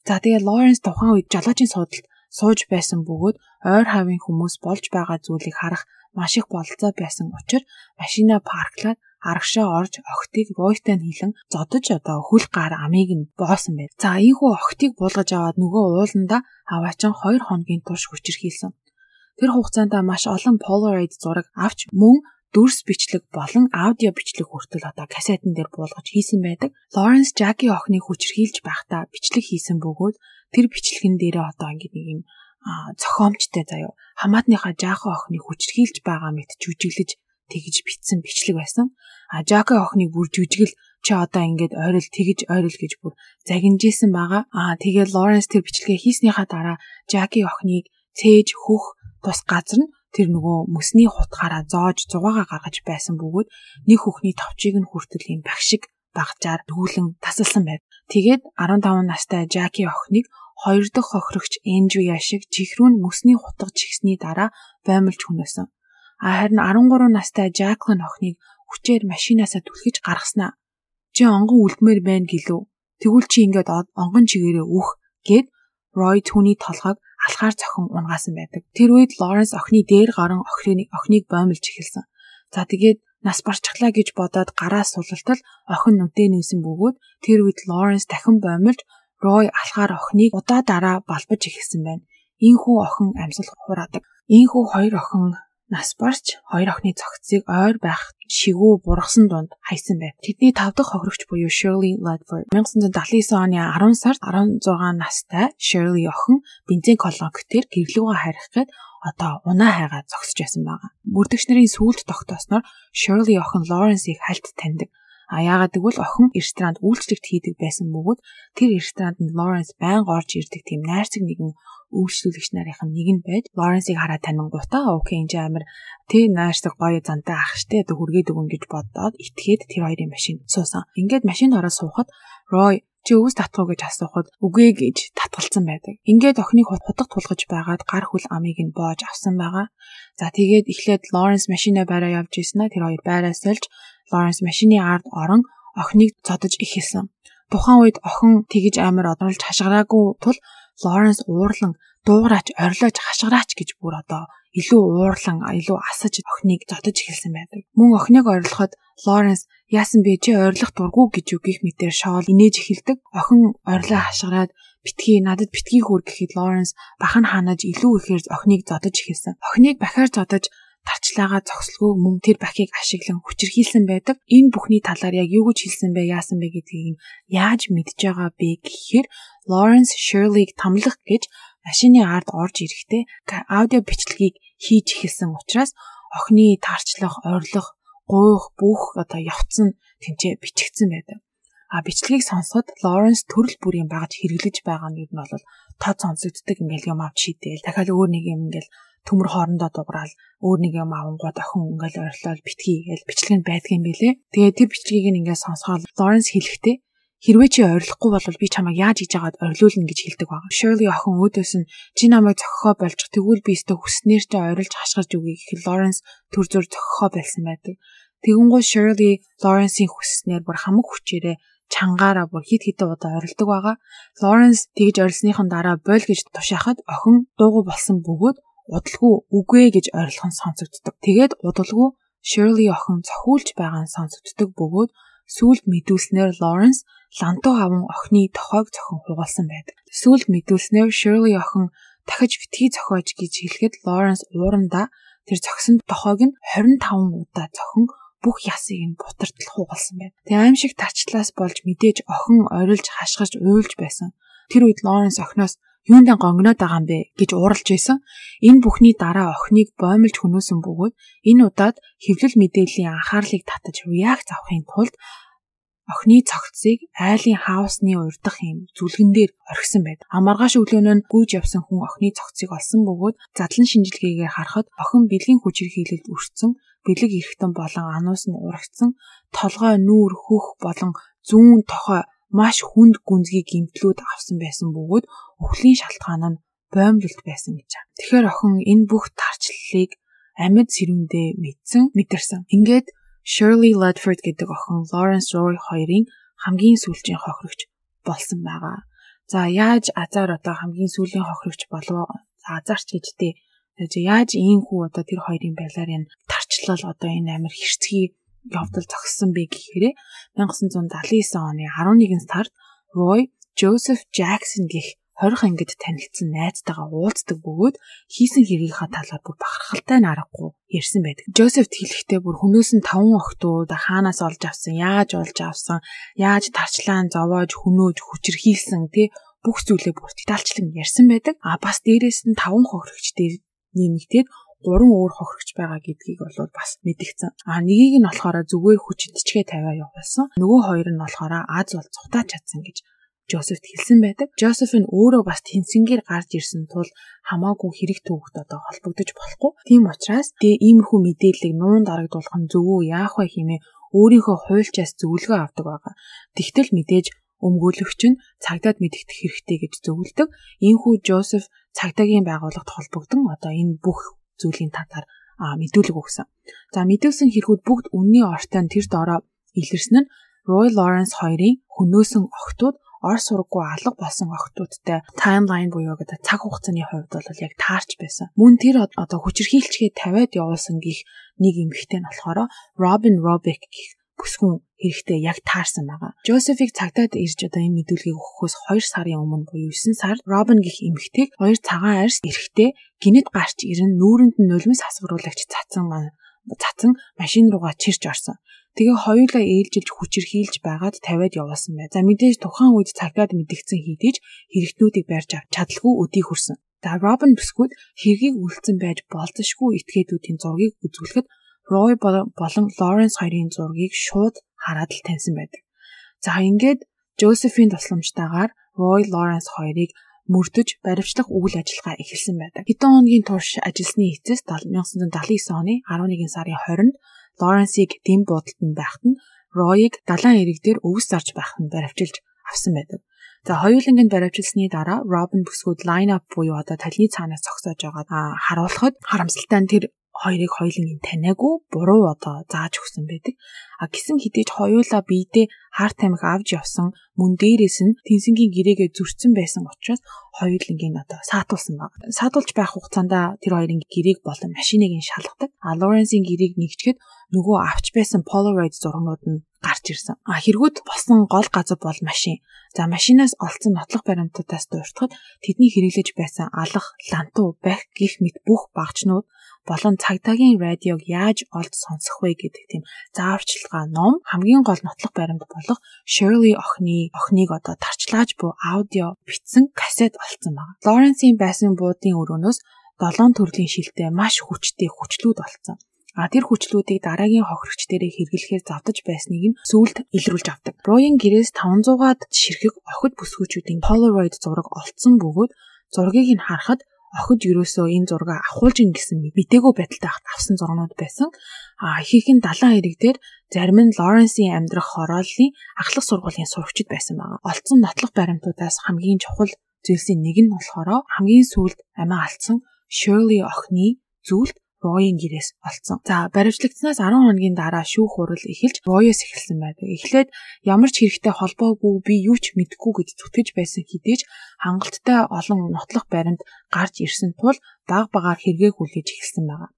За тэгээ Лоренс тухайн үед жолоочийн суудалд сууж байсан бөгөөд ойр хавийн хүмүүс болж байгаа зүйлийг харах маш их бололцоо байсан учраас машина парклаад арагшаа орж охтыг Ройтой хилэн зодож одоо хүл гар амийг нь боосон байд. За ийхүү охтыг буулгаж аваад нөгөө ууланда аваачин 2 хоногийн турш хүчирхийлсэн. Тэр хугацаанд маш олон Polaroid зураг авч мөн дүрс бичлэг болон аудио бичлэг хүртэл одоо кассетын дээр буулгаж хийсэн байдаг. Лоренс Жаки охиныг хүчрхийлж байхдаа бичлэг хийсэн бөгөөд тэр бичлэгэн дээрээ одоо ингэ нэг юм зохиомжтой заяо хамаатныхаа жаахан охиныг хүчрхийлж байгаа мэт жүжиглэж тэгж битсэн бичлэг байсан. А Жаки охиныг бүр жүжигл чи одоо ингээд ойрол тэгж ойрол гэж бүр загинжсэн байгаа. Аа тэгээ Лоренс тэр бичлэгээ хийснийхаа дараа Жаки охиныг цээж хөх тус газар нь тэр нөгөө мөсний хутгаараа зоож зугаагаа гаргаж байсан бөгөөд нэг хүүхний товчийг нь хүртэл юм багшиг багжаар дүүлэн тасалсан байв. Тэгээд 15 настай Жаки охиныг хоёр дахь хохирогч Энжуя шиг чихрүүн мөсний хутга чигсний дараа баймалж хүнөөсөн. А харин 13 настай Жаклин охиныг хүчээр машинаасаа түлхэж гаргаснаа. Чи онгон үлдмээр байна гэлөө. Тэгвэл чи ингээд онгон чигээрээ үх гэд Рой түүний толгойг алхаар цохин унгаасан байдаг. Тэр үед Лоренс охины дээр гарan охиныг охиныг боомлж эхэлсэн. За тэгээд нас барчглаа гэж бодоод гараа сулалтал охин нүдээ нээсэн бөгөөд тэр үед Лоренс дахин боомлж Рой алхаар охиныг удаа дараа балбаж эхэлсэн байна. Ийхүү охин амьсгал хураадаг. Ийхүү хоёр охин нас барч хоёр охины цогцыг ойр байх шигүү бургасан дунд хайсан байв. Тэдний тав дахь хохирогч буюу Shirley Ledford 1979 оны 10 сард 16 настай Shirley охин бензин колонктер гэрлүүгээ харих гээд одоо унаа хайгаа зогсож байсан байгаа. Мөрдөгч нарын сүүлд тогтоосноор Shirley охин Lawrence-ийг хальт таньдаг. А яагаад гэвэл охин ресторанд үйлчлэгт хийдэг байсан бөгөөд тэр ресторанд нь Lawrence байнга орж ирдэг тийм найрцаг нэгэн үйлчлүүлэгч нарын нэг нь байж Лоренсийг хараад танингуудаа окей энэ амир тэ найрсаг гоё зантай ах штэ одоо хүргээд өгөн гэж бодоод итгээд тэр хоёрын машинд суусан. Ингээд машинд ороод суухад Рой чи өвс татах уу гэж асуухад үгүй гэж татгалцсан байдаг. Ингээд охиныг хутгах тулгаж байгаад гар хүл амийг нь боож авсан байгаа. За тэгээд эхлээд Лоренс машинаа байраа явж ийсэн аа тэр хоёр байраа сольж Лоренс машины ард орон охиныг цодож ихэлсэн. Тухайн үед охин тэгж амар одорлж хашгираагүй тул Лоренс уурлан дуугараач орилож хашгираач гэж бүр одоо илүү уурлан илүү асаж охиныг зодож эхэлсэн байдаг. Мөн охиныг орилоход Лоренс яасан бэ чи орилох дурггүй гэж үгих мэтэр шоол инээж эхэлдэг. Охин орилоо хашгираад битгий надад битгий хүр гэхэд Лоренс бахан хаанаж илүү ихээр охиныг зодож эхэлсэн. Охиныг бахаар зодож тарчлагаа зогслгүй мөн тэр бахийг ашиглан хүчрхийлсэн байдаг. Энэ бүхний талаар яг юу гэж хэлсэн бэ, яасан бэ гэдгийг яаж мэдж байгаа бэ гэхээр Lawrence Shirley-г тамлах гэж машины ард орж ирэхдээ аудио бичлэгийг хийж эхэлсэн учраас охины таарчлах, орилох, гуйх бүх одоо явцсан тэнцээ бичигдсэн байдаг. А бичлэгийг сонсоход Lawrence төрөл бүрийн багж хэрэглэж байгаа нь юу нь бол тод сонсогддог ингээл юм авч шийдээл дахиад өөр нэг юм ингээл төмөр хоорондоо дуграал өөр нэг юм авангууд охин ингээл ойрлол битгий гэж бичлэг нь байдгийн байлээ. Тэгээ тэр бичлэгийг ингээд сонсоход Лоренс хэлэхдээ хэрвээ чи ойрлохгүй бол би чамайг яаж хийж агаад ойрлуулна гэж хэлдэг байгаа. Shirley охин өөдөөс нь чи намайг зохихоо болж тэгвэл би өөртөө хүснээр чи ойрлж хашгирч үгүй гэхэл Лоренс төр зөр зохихоо байсан байдаг. Тэгэнгүүт Shirley Лоренсийн хүснээр бүр хамаг хүчээрээ чангаараа бүр хит хитэ удаа орилдог байгаа. Лоренс тэгж орилсныхан дараа бойл гэж тушаахад охин дуугүй болсон бөгөөд удалгүй үгүй гэж ойрлох нь сонсогддог. Тэгээд удалгүй Shirley охин цохиулж байгаа нь сонсогддог бөгөөд сүүлд мэдүүлснээр Lawrence лантуу аван охины тохойг зохин хугаалсан байдаг. Сүүлд мэдүүлснээр Shirley охин дахиж битгий зохиож гэж хэлэхэд Lawrence уурандаа тэр зогсон тохойг нь 25 удаа зохин бүх ясыг нь бутартал хугалсан байна. Тэгээ аимшиг тарчлаас болж мэдээж охин орилж хашгирч уйлж байсан. Тэр үед Лоренс охиноос юунд гонгноод байгаа юм бэ гэж ууралж байсан. Энэ бүхний дараа охиныг боомлж хөнөөсөн бөгөөд энэ удаад хэвлэл мэдээллийн анхаарлыг татаж реакц авахын тулд охины цогцыг айлын хаусны урдах юм зүлгэн дээр орхисон байд. Амаргааш өглөөнөө гүйж явсан хүн охины цогцыг олсон бөгөөд задлан шинжилгээгээр харахад охин бэлгийн хүчирхийлэлд өртсөн, бэлэг эргэтэн болон ануус нь урагцсан, толгой нүүр хөх болон зүүн тохой маш хүнд гүнзгий гимтлүүд авсан байсан бөгөөд өхлийн шалтгаан нь боомлолт байсан гэж байна. Тэгэхээр охин энэ бүх тарчлалыг амьд сэрүүндээ мэдсэн, мэдэрсэн. Ингээд Shirley Ledford гэдэг охин Lawrence Roy хоёрын хамгийн сүүлчийн хохирогч болсон байгаа. За яаж азар одоо хамгийн сүүлийн хохирогч болов азарч гэжтэй яаж ийм хүү одоо тэр хоёрын байлаар энэ тарчлал одоо энэ амир хэрцгий явдал зогссон бэ гэхээр 1979 оны 11 сард Roy Joseph Jackson гэх хорих ангид танигдсан найзтайгаа уулздаг бөгөөд хийсэн хэргийнхаа талаар бүр бахархалтай нарахгүй ярьсан байдаг. Жозефт хэлэхдээ бүр хүмүүс нь таван охтууд хаанаас олж авсан, яаж олж авсан, яаж тарчлаан зовоож хөнөөж хүчрхийлсэн тий бүх зүйлээ бүр детальчлан ярьсан байдаг. А бас дээрээс нь таван хохирогч дээр нэмэгдээд гурван өөр хохирогч байгаа гэдгийг бол бас мэдгдсэн. А нэгийг нь болохоор зүгээр хүч идчгээ тавиа явуулсан. Нөгөө хоёр нь болохоор Аз бол цутаач чадсан гэж Жозефт хэлсэн байдаг. Жозеф нь өөрөө бас тэнцэнгээр гарч ирсэн тул хамаагүй хэрэг төвөгт одоо холбогдож болохгүй. Тийм учраас тэгээ иймэрхүү мэдээллийг нуун дарагдуулах нь зөвөө яах вэ хэмээн өөрийнхөө хуульчаас зөвлөгөө авдаг байгаа. Тэгтэл мэдээж өмгөөлөгч нь цагдаад мэдэгдэх хэрэгтэй гэж зөвлөдөг. Иймхүү Жозеф цагдаагийн байгууллагт холбогдсон одоо энэ бүх зүйлийн татаар мэдүүлэг өгсөн. За мэдүүлсэн хэрэгүүд бүгд үнний ортой тэр дороо илэрсэн нь Roy Lawrence хоёрын хөнөөсөн охтууд ор сургуу алга болсон охтуудтай таймлайн буюу гэдэг цаг хугацааны хувьд бол яг таарч байсан. Мөн тэр одоо хүчирхийлчгээ тавиад явуулсан гих нэг эмэгтэй нь болохоор Robin Robick гих бүсгүн хэрэгтэй яг таарсан байгаа. Жозефиг цагтаад ирж одоо энэ мэдүүлгийг өгөхөөс 2 сарын өмнө буюу 9 сард Робин гих эмэгтэйг хоёр цагаан арьс эрэхтэй гинэт гарч ирэн нүүрэнд нь нулимс хасгаруулагч цацсан цацсан машин руугаа чирч орсон. Тэгээ хоёулаа ээлжилж хүчирхийлж байгаад тавиад явуулсан бай. За мэдээж тухайн үед цагтаад мэдгдсэн хийдэж хэрэгтнүүдийг барьж авч чадалгүй өдий хүрсэн. За Робин бүсгүүд хэргийг үлдсэн байж болзошгүй этгээдүүдийн зургийг үзүүлэхэд Рой болон Лоренс хоёрын зургийг шууд хараад л таньсан байдаг. За ингээд Жозефийн тусламжтайгаар Рой Лоренс хоёрыг мөрдөж баривчлах үйл ажиллагаа эхэлсэн байдаг. Хэдэн хоногийн турш ажилласны эцэс 1979 оны 11 сарын 20-нд Лоренсийг дэм буудалд байхад нь Ройг далайн эрэг дээр өвс зарж байхад нь баривчилж авсан байдаг. За хоёулангийн баривчилсны дараа Робин бүсгүүд лайн ап буюу одоо талны цаанаас зогсоож байгаад харуулхад харамсалтай нь тэр хоёрыг хоёулангийн таниагүй буруу одоо зааж өгсөн байдаг. А гисэн хідээж хоёулаа биедээ хар тамхи авч явсан мөн дээрээс нь тэнсэнгийн гэрээгээ зөрчсөн байсан учраас хоёулангийн одоо саатуулсан баг. Саатуулж байх хугацаанд тэр хоёрын гэрээг болон машиныг нь шалгадаг. А Лоренсийн гэрээг нэгчгэд нөгөө авч байсан Polaroid зургнууд нь гарч ирсэн. А хэрэгүүд болсон гол газар бол машин. За машинаас олцсон нотлох баримтуудаас дууртахад тэдний хэрэглэж байсан алах, лантуу, бах гих мэт бүх багчнууд болон цагдаагийн радиог яаж олд сонсох вэ гэдэг тийм зааварчилгаа ном хамгийн гол нотлох баримт болох Shirley охины охиныг одоо тарчлааж буй аудио бичсэн кассет олцсон байна. Лоренсийн байсан буудын өрөөнөөс долоон төрлийн шилтэй маш хүчтэй хүчлүүд олцсон. А тэр хүчлүүдийг дараагийн хохирогч дээрээ хэрэглэхээр завдаж байсныг нь сүүлд илрүүлж авдаг. Роийн гэрээс 500-аад ширхэг охид бүсгүүчүүдийн Polaroid зураг олцсон бөгөөд зургийг нь харахад охид юусоо энэ зургаа авахулж ин гэсэн мдэггүй байдалтай хат авсан зургнууд байсан. А ихийнх нь далайн хэрэг дээр зарим нь Лоренсийн амьдрах хорооллын ахлах сургуулийн сурагчид байсан байгаа. Олцсон нотлох баримтуудаас хамгийн чухал зүйлсийн нэг нь болохоор хамгийн сүүлд амиа алдсан Shirley охины зүйлд Роийн гэрээс олцсон. За баримтлагдсанаас 10 хоногийн дараа шүүх хурал эхэлж Роёс эхэлсэн байдаг. Эхлээд ямар ч хэрэгтэй холбоогүй би юу ч мэдэхгүй гэж зүтгэж байсан хэдий ч хангалттай олон нотлох баримт гарч ирсэн тул баг багаар хэрэгээ хүлээж эхэлсэн байгаа.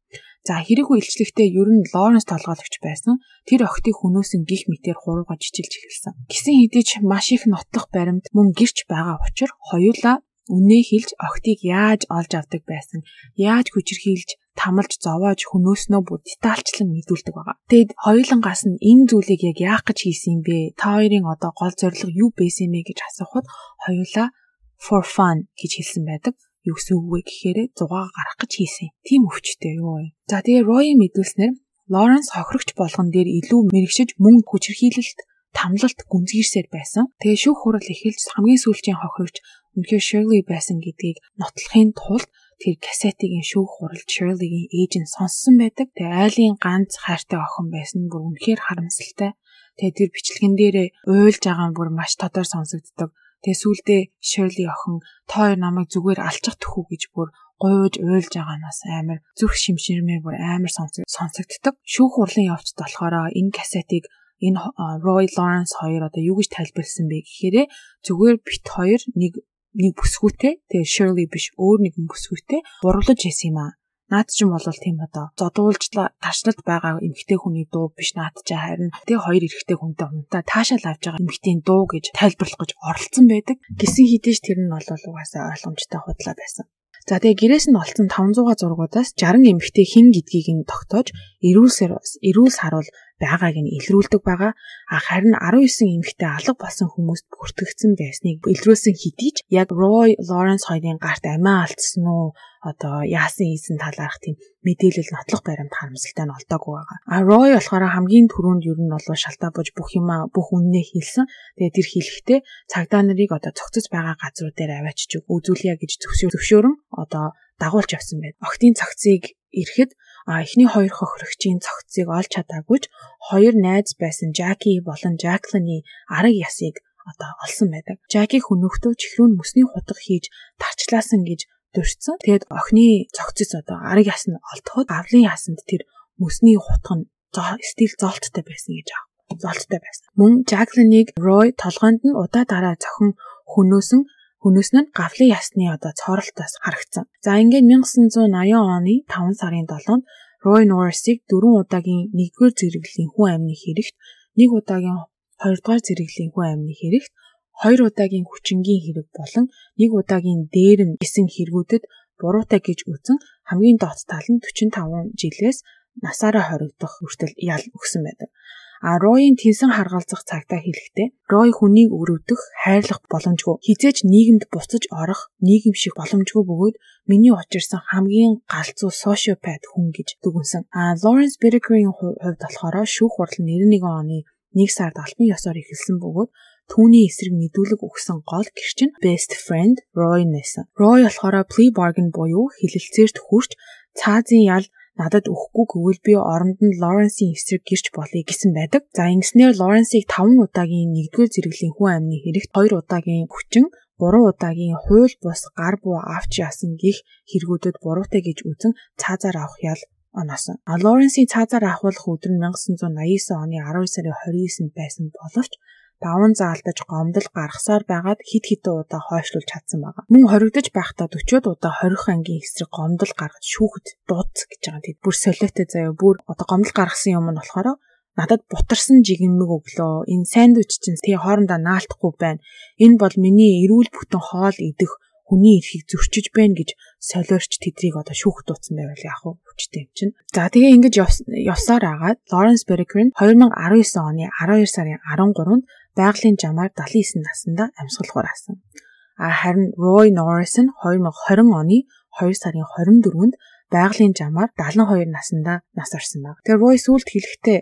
За хэрэг үйлчлэгтээ ер нь Лоренс толгойлогч байсан. Тэр охтыг хөнөөсөн гих мэтээр хурууга жижилж эхэлсэн. Гисэн хэдий ч маш их нотлох баримт мөн гэрч байгаа учраас хоёулаа үнээ хэлж охтыг яаж олж авдаг байсан, яаж хүчрхийлж тамалж зовоож хөнөөснөө бүр детальчлан мэдүүлдэг байгаа. Тэгэд хоёулангаас нь энэ зүйлийг яг яах гэж хийсэн юм бэ? Та хоёрын одоо гол зорилго юу байсан юм бэ гэж асуухад хоёулаа for fun гэж хэлсэн байдаг. Юу гэсэн үг вэ гэхээр зугаа гарах гэж хийсэн. Тим өвчтэй юу вэ? За тэгээ Roy мэдүүлснээр Лоренс хохирогч болгон дээр илүү мэрэгшиж мөн хүчирхийлэлт тамлалт гүнзгийрсээр байсан. Тэгээ шүүх хурал эхэлж хамгийн сүүлчийн хохирогч үнэхээр Shirley байсан гэдгийг нотлохын тулд тэр кассетийн шүүх хурал Shirley-гийн ээж нь сонссон байдаг. Тэгээ айлын ганц хайртай охин байсан нь бүр үнэхээр харамсалтай. Тэгээ тэр бичлэгэн дээр уйлж байгаа нь бүр маш тодор сонсогддог. Тэгээ сүулдэ Shirley охин хоёр намайг зүгээр алчих төхүү гэж бүр гуйж уйлж байгаанаас амар зүрх шимширмээр бүр амар сонсогддог. Шүүх хурлын явцд болохоор энэ кассетыг энэ Roy Lawrence хоёр одоо юу гэж тайлбарлсан бэ гэхээр зүгээр бит хоёр нэг нэг бүсгүйтэй тэгээ Shirley биш өөр нэгэн бүсгүйтэй гурлаж яасан юм аа. Наад чинь бол тийм одоо зодуулж тарчлалт байгаа эмэгтэй хүний дуу биш наад чинь харин тэг хоёр эрэгтэй хүнтэй унтаа таашаал авч байгаа эмэгтэйн дуу гэж тайлбарлах гэж оролцсон байдаг. Гисэн хідэж тэр нь бол угаасаа ойлгомжтой худлаа байсан. За тэгээ гэрээс нь олцсон 500 зургуудаас 60 эмэгтэй хин гэдгийг нь тогтоож эрүүл эрүүл саруул байгааг нь илрүүлдэг байгаа. А харин 19 эмэгтэй алга болсон хүмүүст бүртгэгдсэн байсныг илрүүлсэн хэдий ч яг Roy Lawrence хоёрын гарт амиа алдсан уу одоо яасан ийсэн талаарх тийм мэдээлэл нотлох баримт харамсалтай нь олдоогүй байгаа. А Roy болохоор хамгийн түрүүнд ер нь бол шалтаа бож бүх юм бүх үннээ хэлсэн. Тэгээд тэр хэлэхдээ цагдаа нарыг одоо цогцож байгаа газруу дээр аваачиж үзүүлье гэж зөвшөөрөн одоо дагуулж явсан байна. Октын цогцыг ирэхэд эхний хоёр хохирогчийн цогцыг олж чадаагүй ч хоёр найз байсан Жаки болон Жаклины арга ясыг одоо олсон байдаг. Жаки хөнөختөө чихрүүн мөсний хутга хийж тарчлаасан гэж дурдсан. Тэгээд охины цогцос одоо арга яс нь олдоход гавлын ясанд тэр мөсний хутга нь стил золттой байсан гэж аа. Золттой байсан. Мөн Жаклиныг Рой толгойд нь удаа дараа зохин хөнөөсөн Хөнөөс нь гавлын ясны одоо цоролтоос харагдсан. За ингээд 1980 оны 5 сарын 7-нд Roy Norris-ыг 4 удаагийн 1-р зэрэглэлийн хүн амны хэрэгт, 1 удаагийн 2-р зэрэглэлийн хүн амны хэрэгт, 2 удаагийн хүчингийн хэрэг болон 1 удаагийн дээрэм гэсэн хэрэгүүдэд буруутай гэж үзэн хамгийн доод тал нь 45 жилээс насаараа хоригдох хүртэл ял өгсөн байдаг. А Ройн тэнсэн харгалзах цагтаа хэлэхдээ Рой хүнийг өрөвдөх, хайрлах боломжгүй. Хизээч нийгэмд буцаж орох нийгэм шиг боломжгүй бөгөөд миний учирсан хамгийн галзуу сошиопат хүн гэж дүгнсэн. А Лоренс Берекерийн хувьд болохоор шүүх хурал 91 оны 1 сард альбан ёсоор эхэлсэн бөгөөд түүний эсрэг мэдүүлэг өгсөн гол гэрчин best friend Roy нэсэн. Roy болохоор plea bargain буюу хилэлцээрт хүрч цаазын ял надад өгөхгүй гэвэл би оронд нь Лоренсийн эсрэг гэрч болъё гэсэн байдаг. За ингэснээр Лоренсийг 5 удаагийн 1-р зэрэглийн хүн амны хэрэгт 2 удаагийн хүчин 3 удаагийн хууль бус гар буу авч яасан гих хэрэгүүдэд буруутай гэж үзэн цаазаар авах ял оноосон. А Лоренсийн цаазаар авахлах өдөр нь 1989 оны 12 сарын 29-нд байсан боловч даван заалтаж гомдол гаргасаар байгаад хит хитэн удаа хойшлуулж чадсан байгаа. Мөн хоригдож байхдаа 40-од удаа 20 ангийн эсрэг гомдол гаргаж шүүхэд дуудц гэж байгаа. Тэгэд бүр солиотой заяа бүр одоо гомдол гаргасан юм нь болохоор надад бутарсан жигмэг өглөө. Энэ сандвич чинь тий хоорондоо наалтахгүй байна. Энэ бол миний эрүүл бүтэн хоол идэх хүний эрхийг зөрчиж байна гэж солиорч тэдрийг одоо шүүх дууцсан байвал вэ? Хүчтэй юм чинь. За тэгээ ингэж явсаар агаад Лоренс Берекер 2019 оны 12 сарын 13-нд байгалийн жамаар 79 наснда амьсгалахаар асан. А харин Roy Norris нь 2020 оны 2 сарын 24-нд байгалийн жамаар 72 наснда нас орсон баг. Тэгээ Roy сүлд хэлэхдээ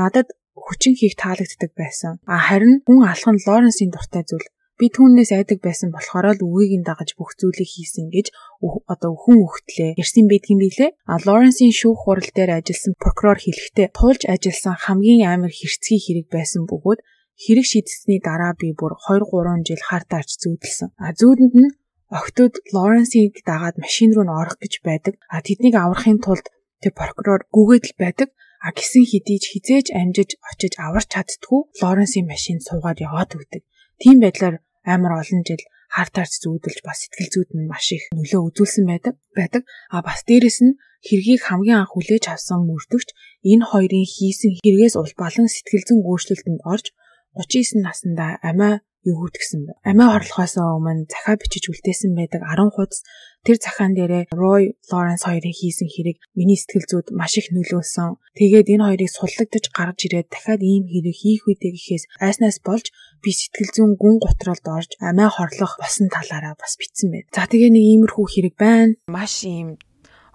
надад хүчин хийх таалагддаг байсан. А харин хүн алхан Лоренсийн дуртай зүйл би түүнээс айдаг байсан болохоор л үгийг нь дагаж бүх зүйлийг хийсэн гэж одоо хүн өгтлээ ярьсан байдгийн билээ. А Лоренсийн шүүх хурал дээр ажилласан прокурор хэлэхдээ туулж ажилласан хамгийн амар хэрцгий хэрэг байсан бөгөөд хэрэг шийдсэний дараа би бүр 2 3 жил хартаарч зүүдэлсэн. А зүүдэнд нь октод Лоренсийг дагаад машин руу н орох гэж байдаг. А тэднийг аврахын тулд тэр прокурор гүгээд л байдаг. А гисэн хэдий ч хизээж амжиж очиж аварч чаддгүй Лоренсийн машин суугаад яваад өгдөг. Тийм байдлаар амар олон жил хар тарч зүүдэлж бас сэтгэл зүйд нь маш их нөлөө үзүүлсэн байдаг байдаг. А бас дээрэс нь хэргийг хамгийн анх хүлээж авсан мөрдөгч энэ хоёрын хийсэн хэрэгээс улбалан сэтгэл зүйн өөрчлөлтөнд орж 39 наснда амиа юу гүйтгсэн бэ? Амиа хорлохоос өмнө захаа бичиж үлдээсэн байдаг 10 хуудас тэр захаан дээрээ Roy Lawrence хоёрын хийсэн хэрэг миний сэтгэл зүйд маш их нөлөөлсөн. Тэгээд энэ хоёрыг суллагдаж гарч ирээд дахиад ийм хэрэг хийх үедээ гэхээс айснаас болж би сэтгэл зүйн гүн готролд орж амиа хорлох болсон талаараа бас битсэн байд. За тэгээ нэг иймэрхүү хэрэг байна. Маш ийм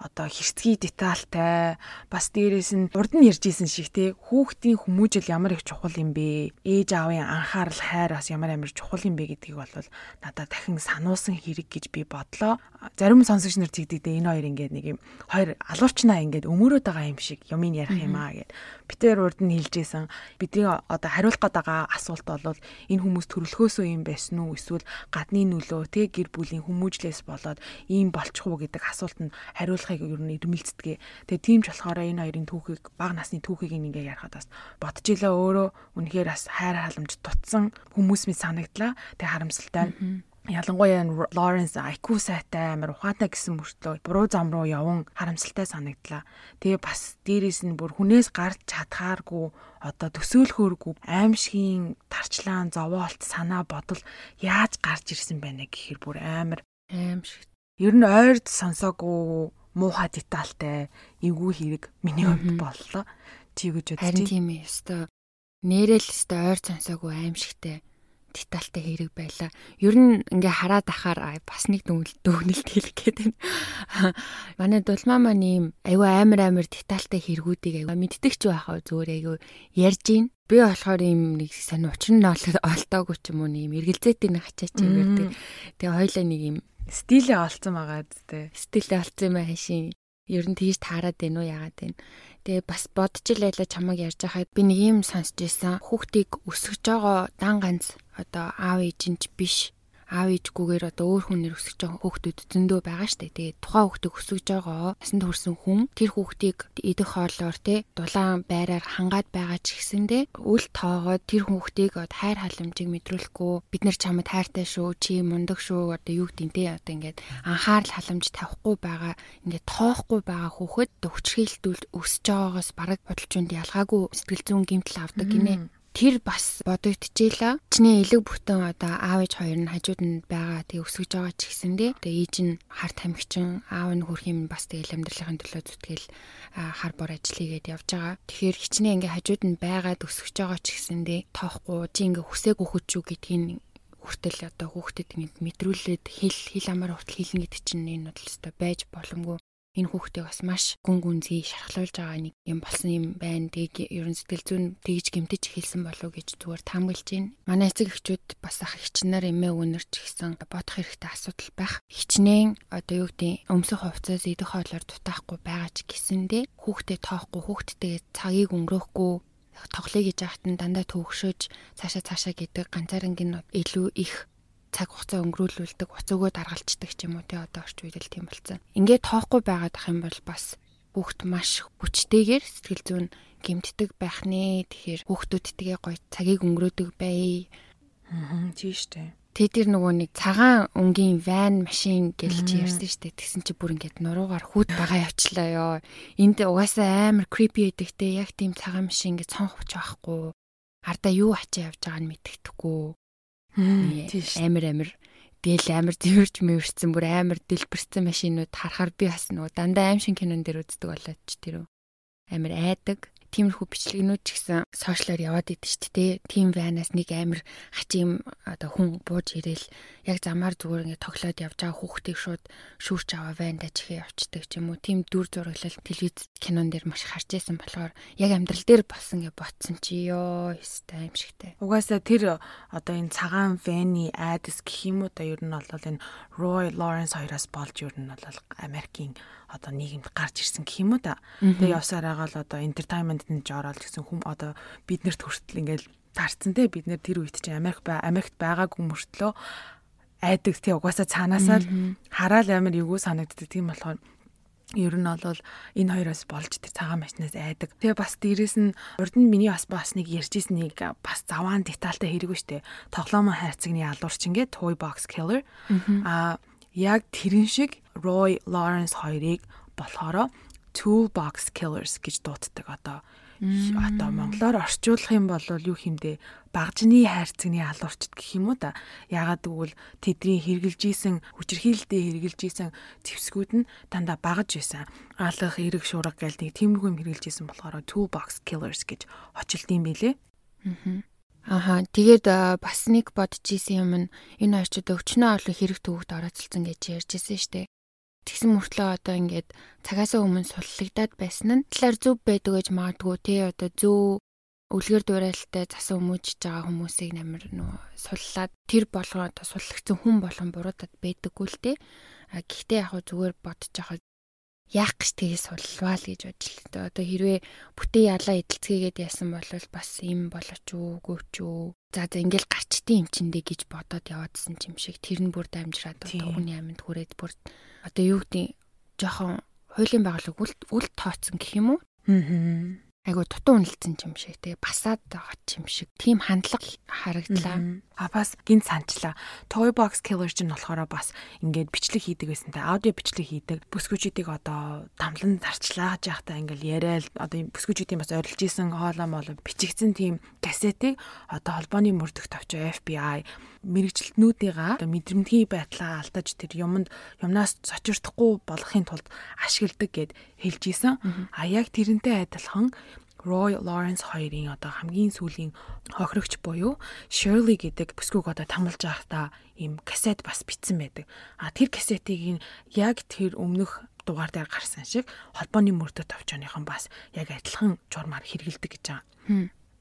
одоо хэрцгий детальтай бас дээрээс нь урд нь ярьж исэн шиг те хүүхдийн хүмүүжил ямар их чухал юм бэ? Ээж аавын анхаарал хайр бас ямар амар чухал юм бэ гэдгийг бол надад дахин сануулсан хэрэг гэж би бодлоо. Зарим сонсогч нар тэгдэгдээ энэ хоёр ингээд нэг юм хоёр алуурчнаа ингээд өмөрөөд байгаа юм шиг юм ярих юм аа гэд. Битээр урд нь хэлжсэн бидний одоо хариулах гээд байгаа асуулт бол энэ хүмүүс төрөлхөөсөө юм байсан уу эсвэл гадны нөлөө те гэр бүлийн хүмүүжлээс болоод ийм болчих уу гэдэг асуулт нь хариулах болохыг ер нь ирмэлцдэг. Тэгээ тийм ч болохоор энэ хоёрын түүхийг бага насны түүхийг ингээ ярихад бас бодож илээ өөрөө үнэхээр бас хайр халамж дутсан хүмүүс мэд санагдлаа. Тэгээ харамсалтай. ялангуяа Лоренс IQ сайтай амар ухаатай гэсэн мөртлөө буруу зам руу явсан харамсалтай санагдлаа. Тэгээ бас дээрээс нь бүр хүнээс гарч чадхааргүй одоо төсөөлөхөөргүй аимшигын тарчлаан зовоолт санаа бодол яаж гарч ирсэн байна гэхээр бүр амар аимшиг. Ер нь ойрд сонсоогүй муухай детальтай эвгүй хэрэг миний хувьд боллоо. Чи гэж бодчих. Харин тийм ээ. Өстой нэрэл өстой ойр сонсоогүй аимшигтай детальтай хэрэг байла. Ер нь ингээ хараад ахаар бас нэг дүгнэлт хэлэх гээд байна. *laughs* Манай дулмаа маань ийм айгүй амар амар детальтай хэрэгүүдийг айгүй мэддэг ч байхаа зүгээр айгүй ярьж гин. Би болохоор ийм нэг сонь учир нь олтоогүй ч юм уу ийм эргэлзээтэй нэг хачаач юм байдаг. Тэгээ хоёлаа нэг ийм стилээ олцсон байгаа зү. Стилээ олцсон юм хаашийн. Ер нь тийж таарад байна уу яагаад байна. Тэгээ бас бодож байлаа чамаг ярьж байхад би нэг юм сонсч ирсэн. Хүүхдийг өсгөж байгаа дан ганц одоо аав ээж нь биш аав ээжгүйгээр одоо өөр хүнээр өсөж байгаа хүүхдүүд зөндөө байгаа штэ. Тэгээд тухайн хүүхдийг өсөж байгаа насанд хүрсэн хүн тэр хүүхдийг идэх хоолоор те дулаан байраар хангаад байгаа ч гэсэндэ үл тоогоод тэр хүүхдийг хайр халамжийг мэдрүүлэхгүй бид нар чамд хайртай шүү чи мундаг шүү одоо юу гэдэг те одоо ингээд анхаарал халамж тавихгүй байгаа ингээд тоохгүй байгаа хүүхэд өвчрхийлдүүл өсөж байгаагаас бараг бодолчунд ялгаагүй сэтгэл зүйн гэмтэл авдаг гинэ тэр бас бодогдчихлаа. Чиний элэг бүтэн одоо аав ээж хоёр нь хажууд нь байгаа тэг өсгөж байгаа ч гэсэндээ тэг ээж нь хар тамхичин аав нь хөрх юм бас тэг амьдралын төлөө зүтгэл хар бор ажлыгээд явж байгаа. Тэгэхээр хичнээн ингээ хажууд нь байгаад өсгөж байгаа ч гэсэндээ тоохгүй чи ингээ хүсээг өгөх үү гэдгийг хүртэл одоо хүүхдэд ингэ мэдрүүлээд хэл хэл амаар хүртэл хэлнэ гэдэг чинь энэ бол өстой байж боломгүй энэ хүүхдээ бас маш гүн гүнзгий шархлуулж байгаа нэг юм болсон юм байна. Тэгээ ерөн сэтгэл зүйн тэгж гэмтэж хэлсэн болов гэж зүгээр таамаглаж байна. Манай эцэг эхчүүд бас ах хичнээн эмээ өнөрч гисэн бодох хэрэгтэй асуудал байх. Хичнээн одоо юу гэдэг өмсөх хувцас идэх хоолоор дутаахгүй байгаа ч гэсэндээ хүүхдээ тоохгүй хүүхдтэйгээ цагийг өнгөрөөхгүй тоглоё гэж яхад нь дандаа төвөгшөж цаашаа цаашаа гэдэг ганцаарнгийн илүү их цаг хугацаа өнгөрүүлүүлдэг, уцаагөө даргалцдаг ч юм уу тий одоо орчин үед л тийм болсон. Ингээд тоохгүй байгаад ах юм бол бас хүүхд маш хүчтэйгээр сэтгэл зүйн гэмтдэг байх нэ. Тэгэхээр хүүхдүүдтэйгээ гоё цагийг өнгөрөөдөг бай. Аа тийм штэ. Тэ тэр нөгөө нэг цагаан өнгийн ван машин гэлж ярьсан штэ. Тэгсэн чи бүр ингээд нуруугаар хүүт байгаа явчлаа ёо. Энд угаасаа амар creepy эдэгтэй яг тийм цагаан машин ингээд цонх хүч байхгүй. Ардаа юу ачаа явж байгааг нь мэддэхгүй амар амар. Тэгэл амар зэвэрч мэвэрсэн бүр амар дэлбэрсэн машинууд харахаар би бас нөгөө дандаа аим шин кинон дээр үздэг болоод ч тэр амар айдаг тиймэрхүү бичлэгнүүд ч гэсэн сошиалор яваад идэв шүү дээ. Тим ванаас нэг амир хачим одоо хүн бууж ирээл яг замаар зүгээр ингээд тоглоод явж байгаа хүүхдийг шууд шүүрч аваа ванда чихээ явцдаг ч юм уу. Тим дүр зураглал телевиз кинон дээр маш харж исэн болохоор яг амьдрал дээр болсон гэж ботсон чи ёо өстэй аимшигтай. Угаасаа тэр одоо энэ цагаан ваны айдас гэх юм уу да ер нь бол энэ Roy Lawrence хоёроос болж ер нь бол Америкийн одоо нийгэмд гарч ирсэн гэх юм уу да. Тэгээ явсаар байгаа л одоо entertainment нь жорол гэсэн хүм одоо биднэрт хүртэл ингээл тарцсан те бид нэр тэр үед чинь Америк Америкт байгаагүй мөртлөө айдаг тий угаасаа цаанаасаа л хараал амар эвгүй санагддаг тийм болохоор ер нь бол энэ хоёроос болж тэр цагаан машинаас айдаг. Тэгээ бас дээрэс нь урд нь миний бас бас нэг ярьжсэн нэг бас заваан детальтай хэрэггүй штэ. Тоглоомын хайрцагны алуурч ингээд Toy Box Killer. Аа яг тэрэн шиг Roy Lawrence хоёрыг болохоро Toolbox Killers гэж дууддаг одоо. Одоо монголоор орчуулах юм бол юу хэмдэ багжны хайрцагны алуурчд гэх юм уу да ягаад гэвэл тэдний хэрглэж исэн хүчирхийлэлтэд хэрглэж исэн зэвсгүүд нь дандаа багаж байсан. Алах эрэг шуурга гэл нэг тиймэрхүү юм хэрглэж исэн болохоор toolbox killers гэж очилдсан байлээ. Аа Аха тэгээд бас нэг бодож исэн юм нь энэ орчууд өвчнөө олон хэрэг төвөгт орооцолсон гэж ярьжсэн штэ. Тэгсэн мөртлөө одоо ингээд цагаасаа өмнө суллагдаад байсан нь талаар зөв байдаг гэж магадгүй тий одоо зөв үлгэр дуурайлтай засан хүмүүжж байгаа хүмүүсийг намар нөө суллаад тэр болгоо одоо суллагдсан хүн болгон буруудад байдаггүй л тий. А гэхдээ яг зүгээр бодож байгаа яах гэж тгийс суллваа л гэж бодлоо. Одоо хэрвээ бүтээ ялаа эдэлцгээгээд яасан бол бас юм болооч уу, гөөч үү. За за ингээл гарчтын юм чиндээ гэж бодоод яваадсэн юм шиг тэр нь бүр дамжраад тухны аминд хүрээд бүр одоо юу гэдэг жоохон хуулийн байгууллага үл тооцсон гэх юм уу? Аа. Айгу дутуу үнэлсэн юм шиг тэгээ басаад байгаа юм шиг тийм хандлага харагдлаа. А бас гинт санчлаа. Toy Box Killer чинь болохоор бас ингээд бичлэг хийдэг байсан те аудио бичлэг хийдэг. Бүсгүүчүүдийг одоо тамлан зарчлааж явахдаа ингээд яриад одоо бүсгүүчүүдийн бас орилж исэн хоолоо молоо бичигдсэн тийм кассетыг одоо холбооны мөрдөх товч FBI мэрэгчлэтнүүдийнхаа мэдрэмтгий байдлаа алдаж тэр юмд юмнаас сочирдохгүй болохын тулд ашигладаг гэд хэлж исэн. А яг тэрнтэй адилхан Roy Lawrence хоёрын одоо хамгийн сүүлийн хохирогч буюу Shirley гэдэг бүсгүйг одоо тамалж байхдаа ийм касет бас битсэн байдаг. А тэр касетыг яг тэр өмнөх дугаар дээр гарсан шиг холбооны мөрдө товчооныхон бас яг адилхан журмаар хэрэгэлдэг гэж байгаа.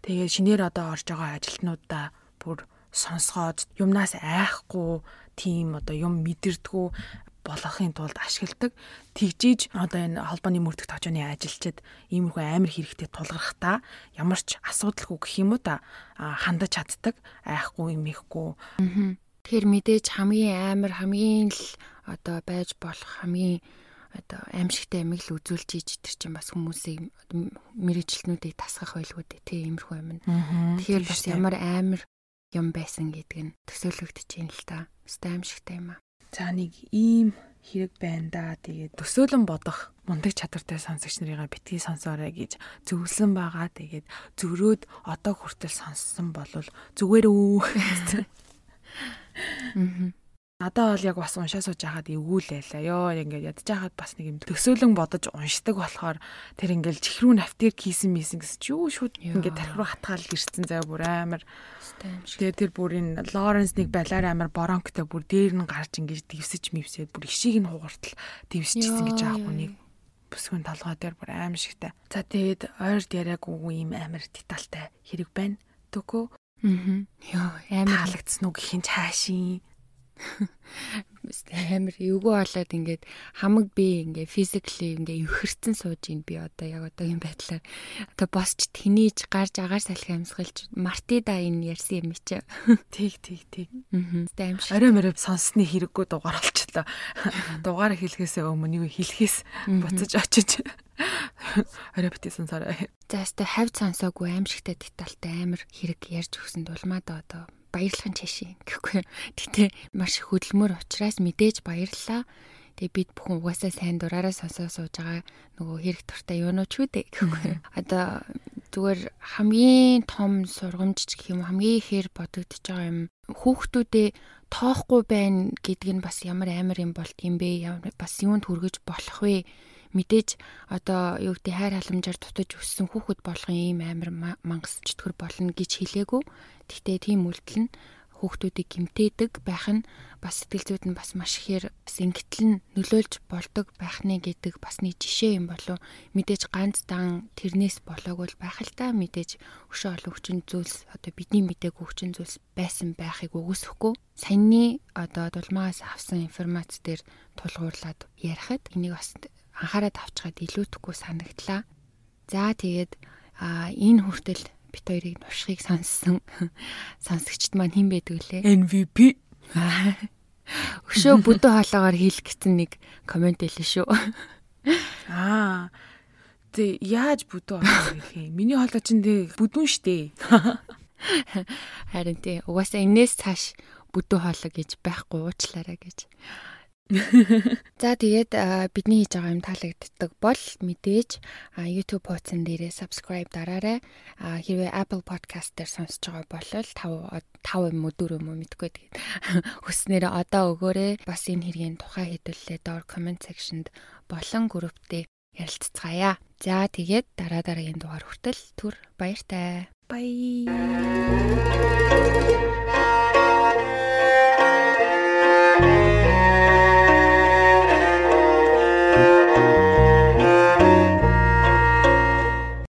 Тэгээд шинээр одоо орж байгаа ажилтнуудаа бүр сонсгоод юмнаас айхгүй тийм одоо юм мэдэрдгүү болохын тулд ашигладаг. Тэгжиж одоо энэ холбооны мөрдөх товчооны ажилчид иймэрхүү амар хэрэгтэй тулгархтаа ямар ч асуудалгүй гэх юм уу та хандаж чаддаг айхгүй юм ихгүй. Тэгэхээр мэдээж хамгийн амар хамгийн л одоо байж болох хамгийн одоо аимшигтай амиг л үзүүлж ийж тэр чинь бас хүмүүсийг мэрэгчлэнүүдийг тасгах байлгүй дээ тий иймэрхүү юм. Тэгэхээр бас ямар амар юм байсан гэдг нь төсөөлөгдөж юм л та. Өстой аимшигтай юм аа. За нэг ийм хэрэг байна да. Тэгээд төсөөлөн бодох мундаг чадвартай сонсогч нарыгаа битгий сонсоорой гэж зөвлөсөн байгаа. Тэгээд зөрөөд одоо хүртэл сонссон бол зүгээр үү. Аа. Надаа бол яг бас уншаа сууж байхад эвгүүлээлээ. Йоо ингээд ядж байхад бас нэг юм төсөөлөн бодож уншдаг болохоор тэр ингээд чихрүү нафтер кийсэн мийсэн гэсэн чи юу шүүд ингээд тархи руу хатгаал ирсэн заа бүр амар. Тэгээ тэр бүр энэ Лоренс нэг балаар амар боронктой бүр дээр нь гарч ингээд дивсэж мивсээд бүр ишийг нь хугартал дивсчихсэн гэж аахгүй нэг бүсгүн толгой дээр бүр аим шигтэй. За тэгээд ойрд яриаггүй юм амар детальтай хэрэг байна. Төгөө. Аа. Йоо амар халагдсан уу гэхин цаашийн *laughs* амар эвгүй болоод ингээд хамаг би ингээ физикли ингээ өвхөрцөн сууж ийн би одоо яг одоогийн байдлаар. Одоо босч тэнийж гарч агаар салхи амьсгалж мартида энэ ярьсан юм чи. Тийг тийг тийг аа орой мөрөв сонссны хэрэггүй дугаар болчлоо дугаар хэлэхээс өмнө юу хэлэхээс буцаж очиж. *laughs* Орой бити сонсороо за өстө хавь сонсоогүй аимшигтай детальтай амар хэрэг ярьж өгсөн дулмаа да одоо баярлахын чашийн гэхгүй. Гэтэ маш хөдөлмөр учраас мэдээж баярлалаа. Тэгээ бид бүхэн угаасаа сайн дураараа сонсоо сууж байгаа нөгөө хэрэг туртай юунууд ч үдэ гэхгүй. Одоо зүгээр хамгийн том сургамж гэх юм хамгийн ихээр бодогдож байгаа юм хүүхдүүдээ тоохгүй байна гэдг нь бас ямар амар юм болт юм бэ? Бас юунд хүргэж болох вэ? мэдээж одоо юу гэдэг хайр халамжаар дутаж өссөн хүүхэд болгон ийм амар мангас чөтгөр болно гэж хэлээгүү. Гэхдээ тийм үйлдэл нь хүүхдүүдийг гимтээдэг байх нь бас сэтгэл зүйд нь бас маш ихээр сингэтл нь нөлөөлж болдог байх нэ гэдэг бас нэг жишээ юм болов мэдээж ганц дан тэрнээс болоог бол байх л та. Мэдээж өшөө олон хүчин зүйлс одоо бидний мэдээг хүчин зүйлс байсан байхыг үгүйсэхгүй. Саяны одоо дулмаас авсан информац дээр тулгуурлаад ярихад энийг бас анхаарал авчгаад илүүтэхгүй санагдлаа. За тэгээд а энэ хүртэл бит хоёрыг нушхыг сонссон *laughs* сонсогчд маань хэн байдаг лээ? MVP. *laughs* Өшөө бүдүү хоолоогоор хийх гэсэн нэг комент хэлсэн шүү. *laughs* Аа. Тэ яаж бүдүү хоолоо хийх юм? Миний хоолой чинь тэг бүдүүн штэ. Харин тий угаасаа энээс цааш бүдүү хоолой гэж байхгүй уучлаарай гэж. За тэгээд бидний хийж байгаа юм таалагддаг бол мэдээж YouTube хуудсан дээрээ subscribe дараарай. Хэрвээ Apple Podcast дээр сонсож байгаа бол 5 5 юм уу 4 юм уу мэдгүй тэгээд *laughs* хүснээр одоо өгөөрэй. Бас энэ хэргийн тухай хэдүүлээ доор comment section-д болон групптэй ярилцгаая. За тэгээд дараа дараагийн дугаар хүртэл түр баяртай. Bye.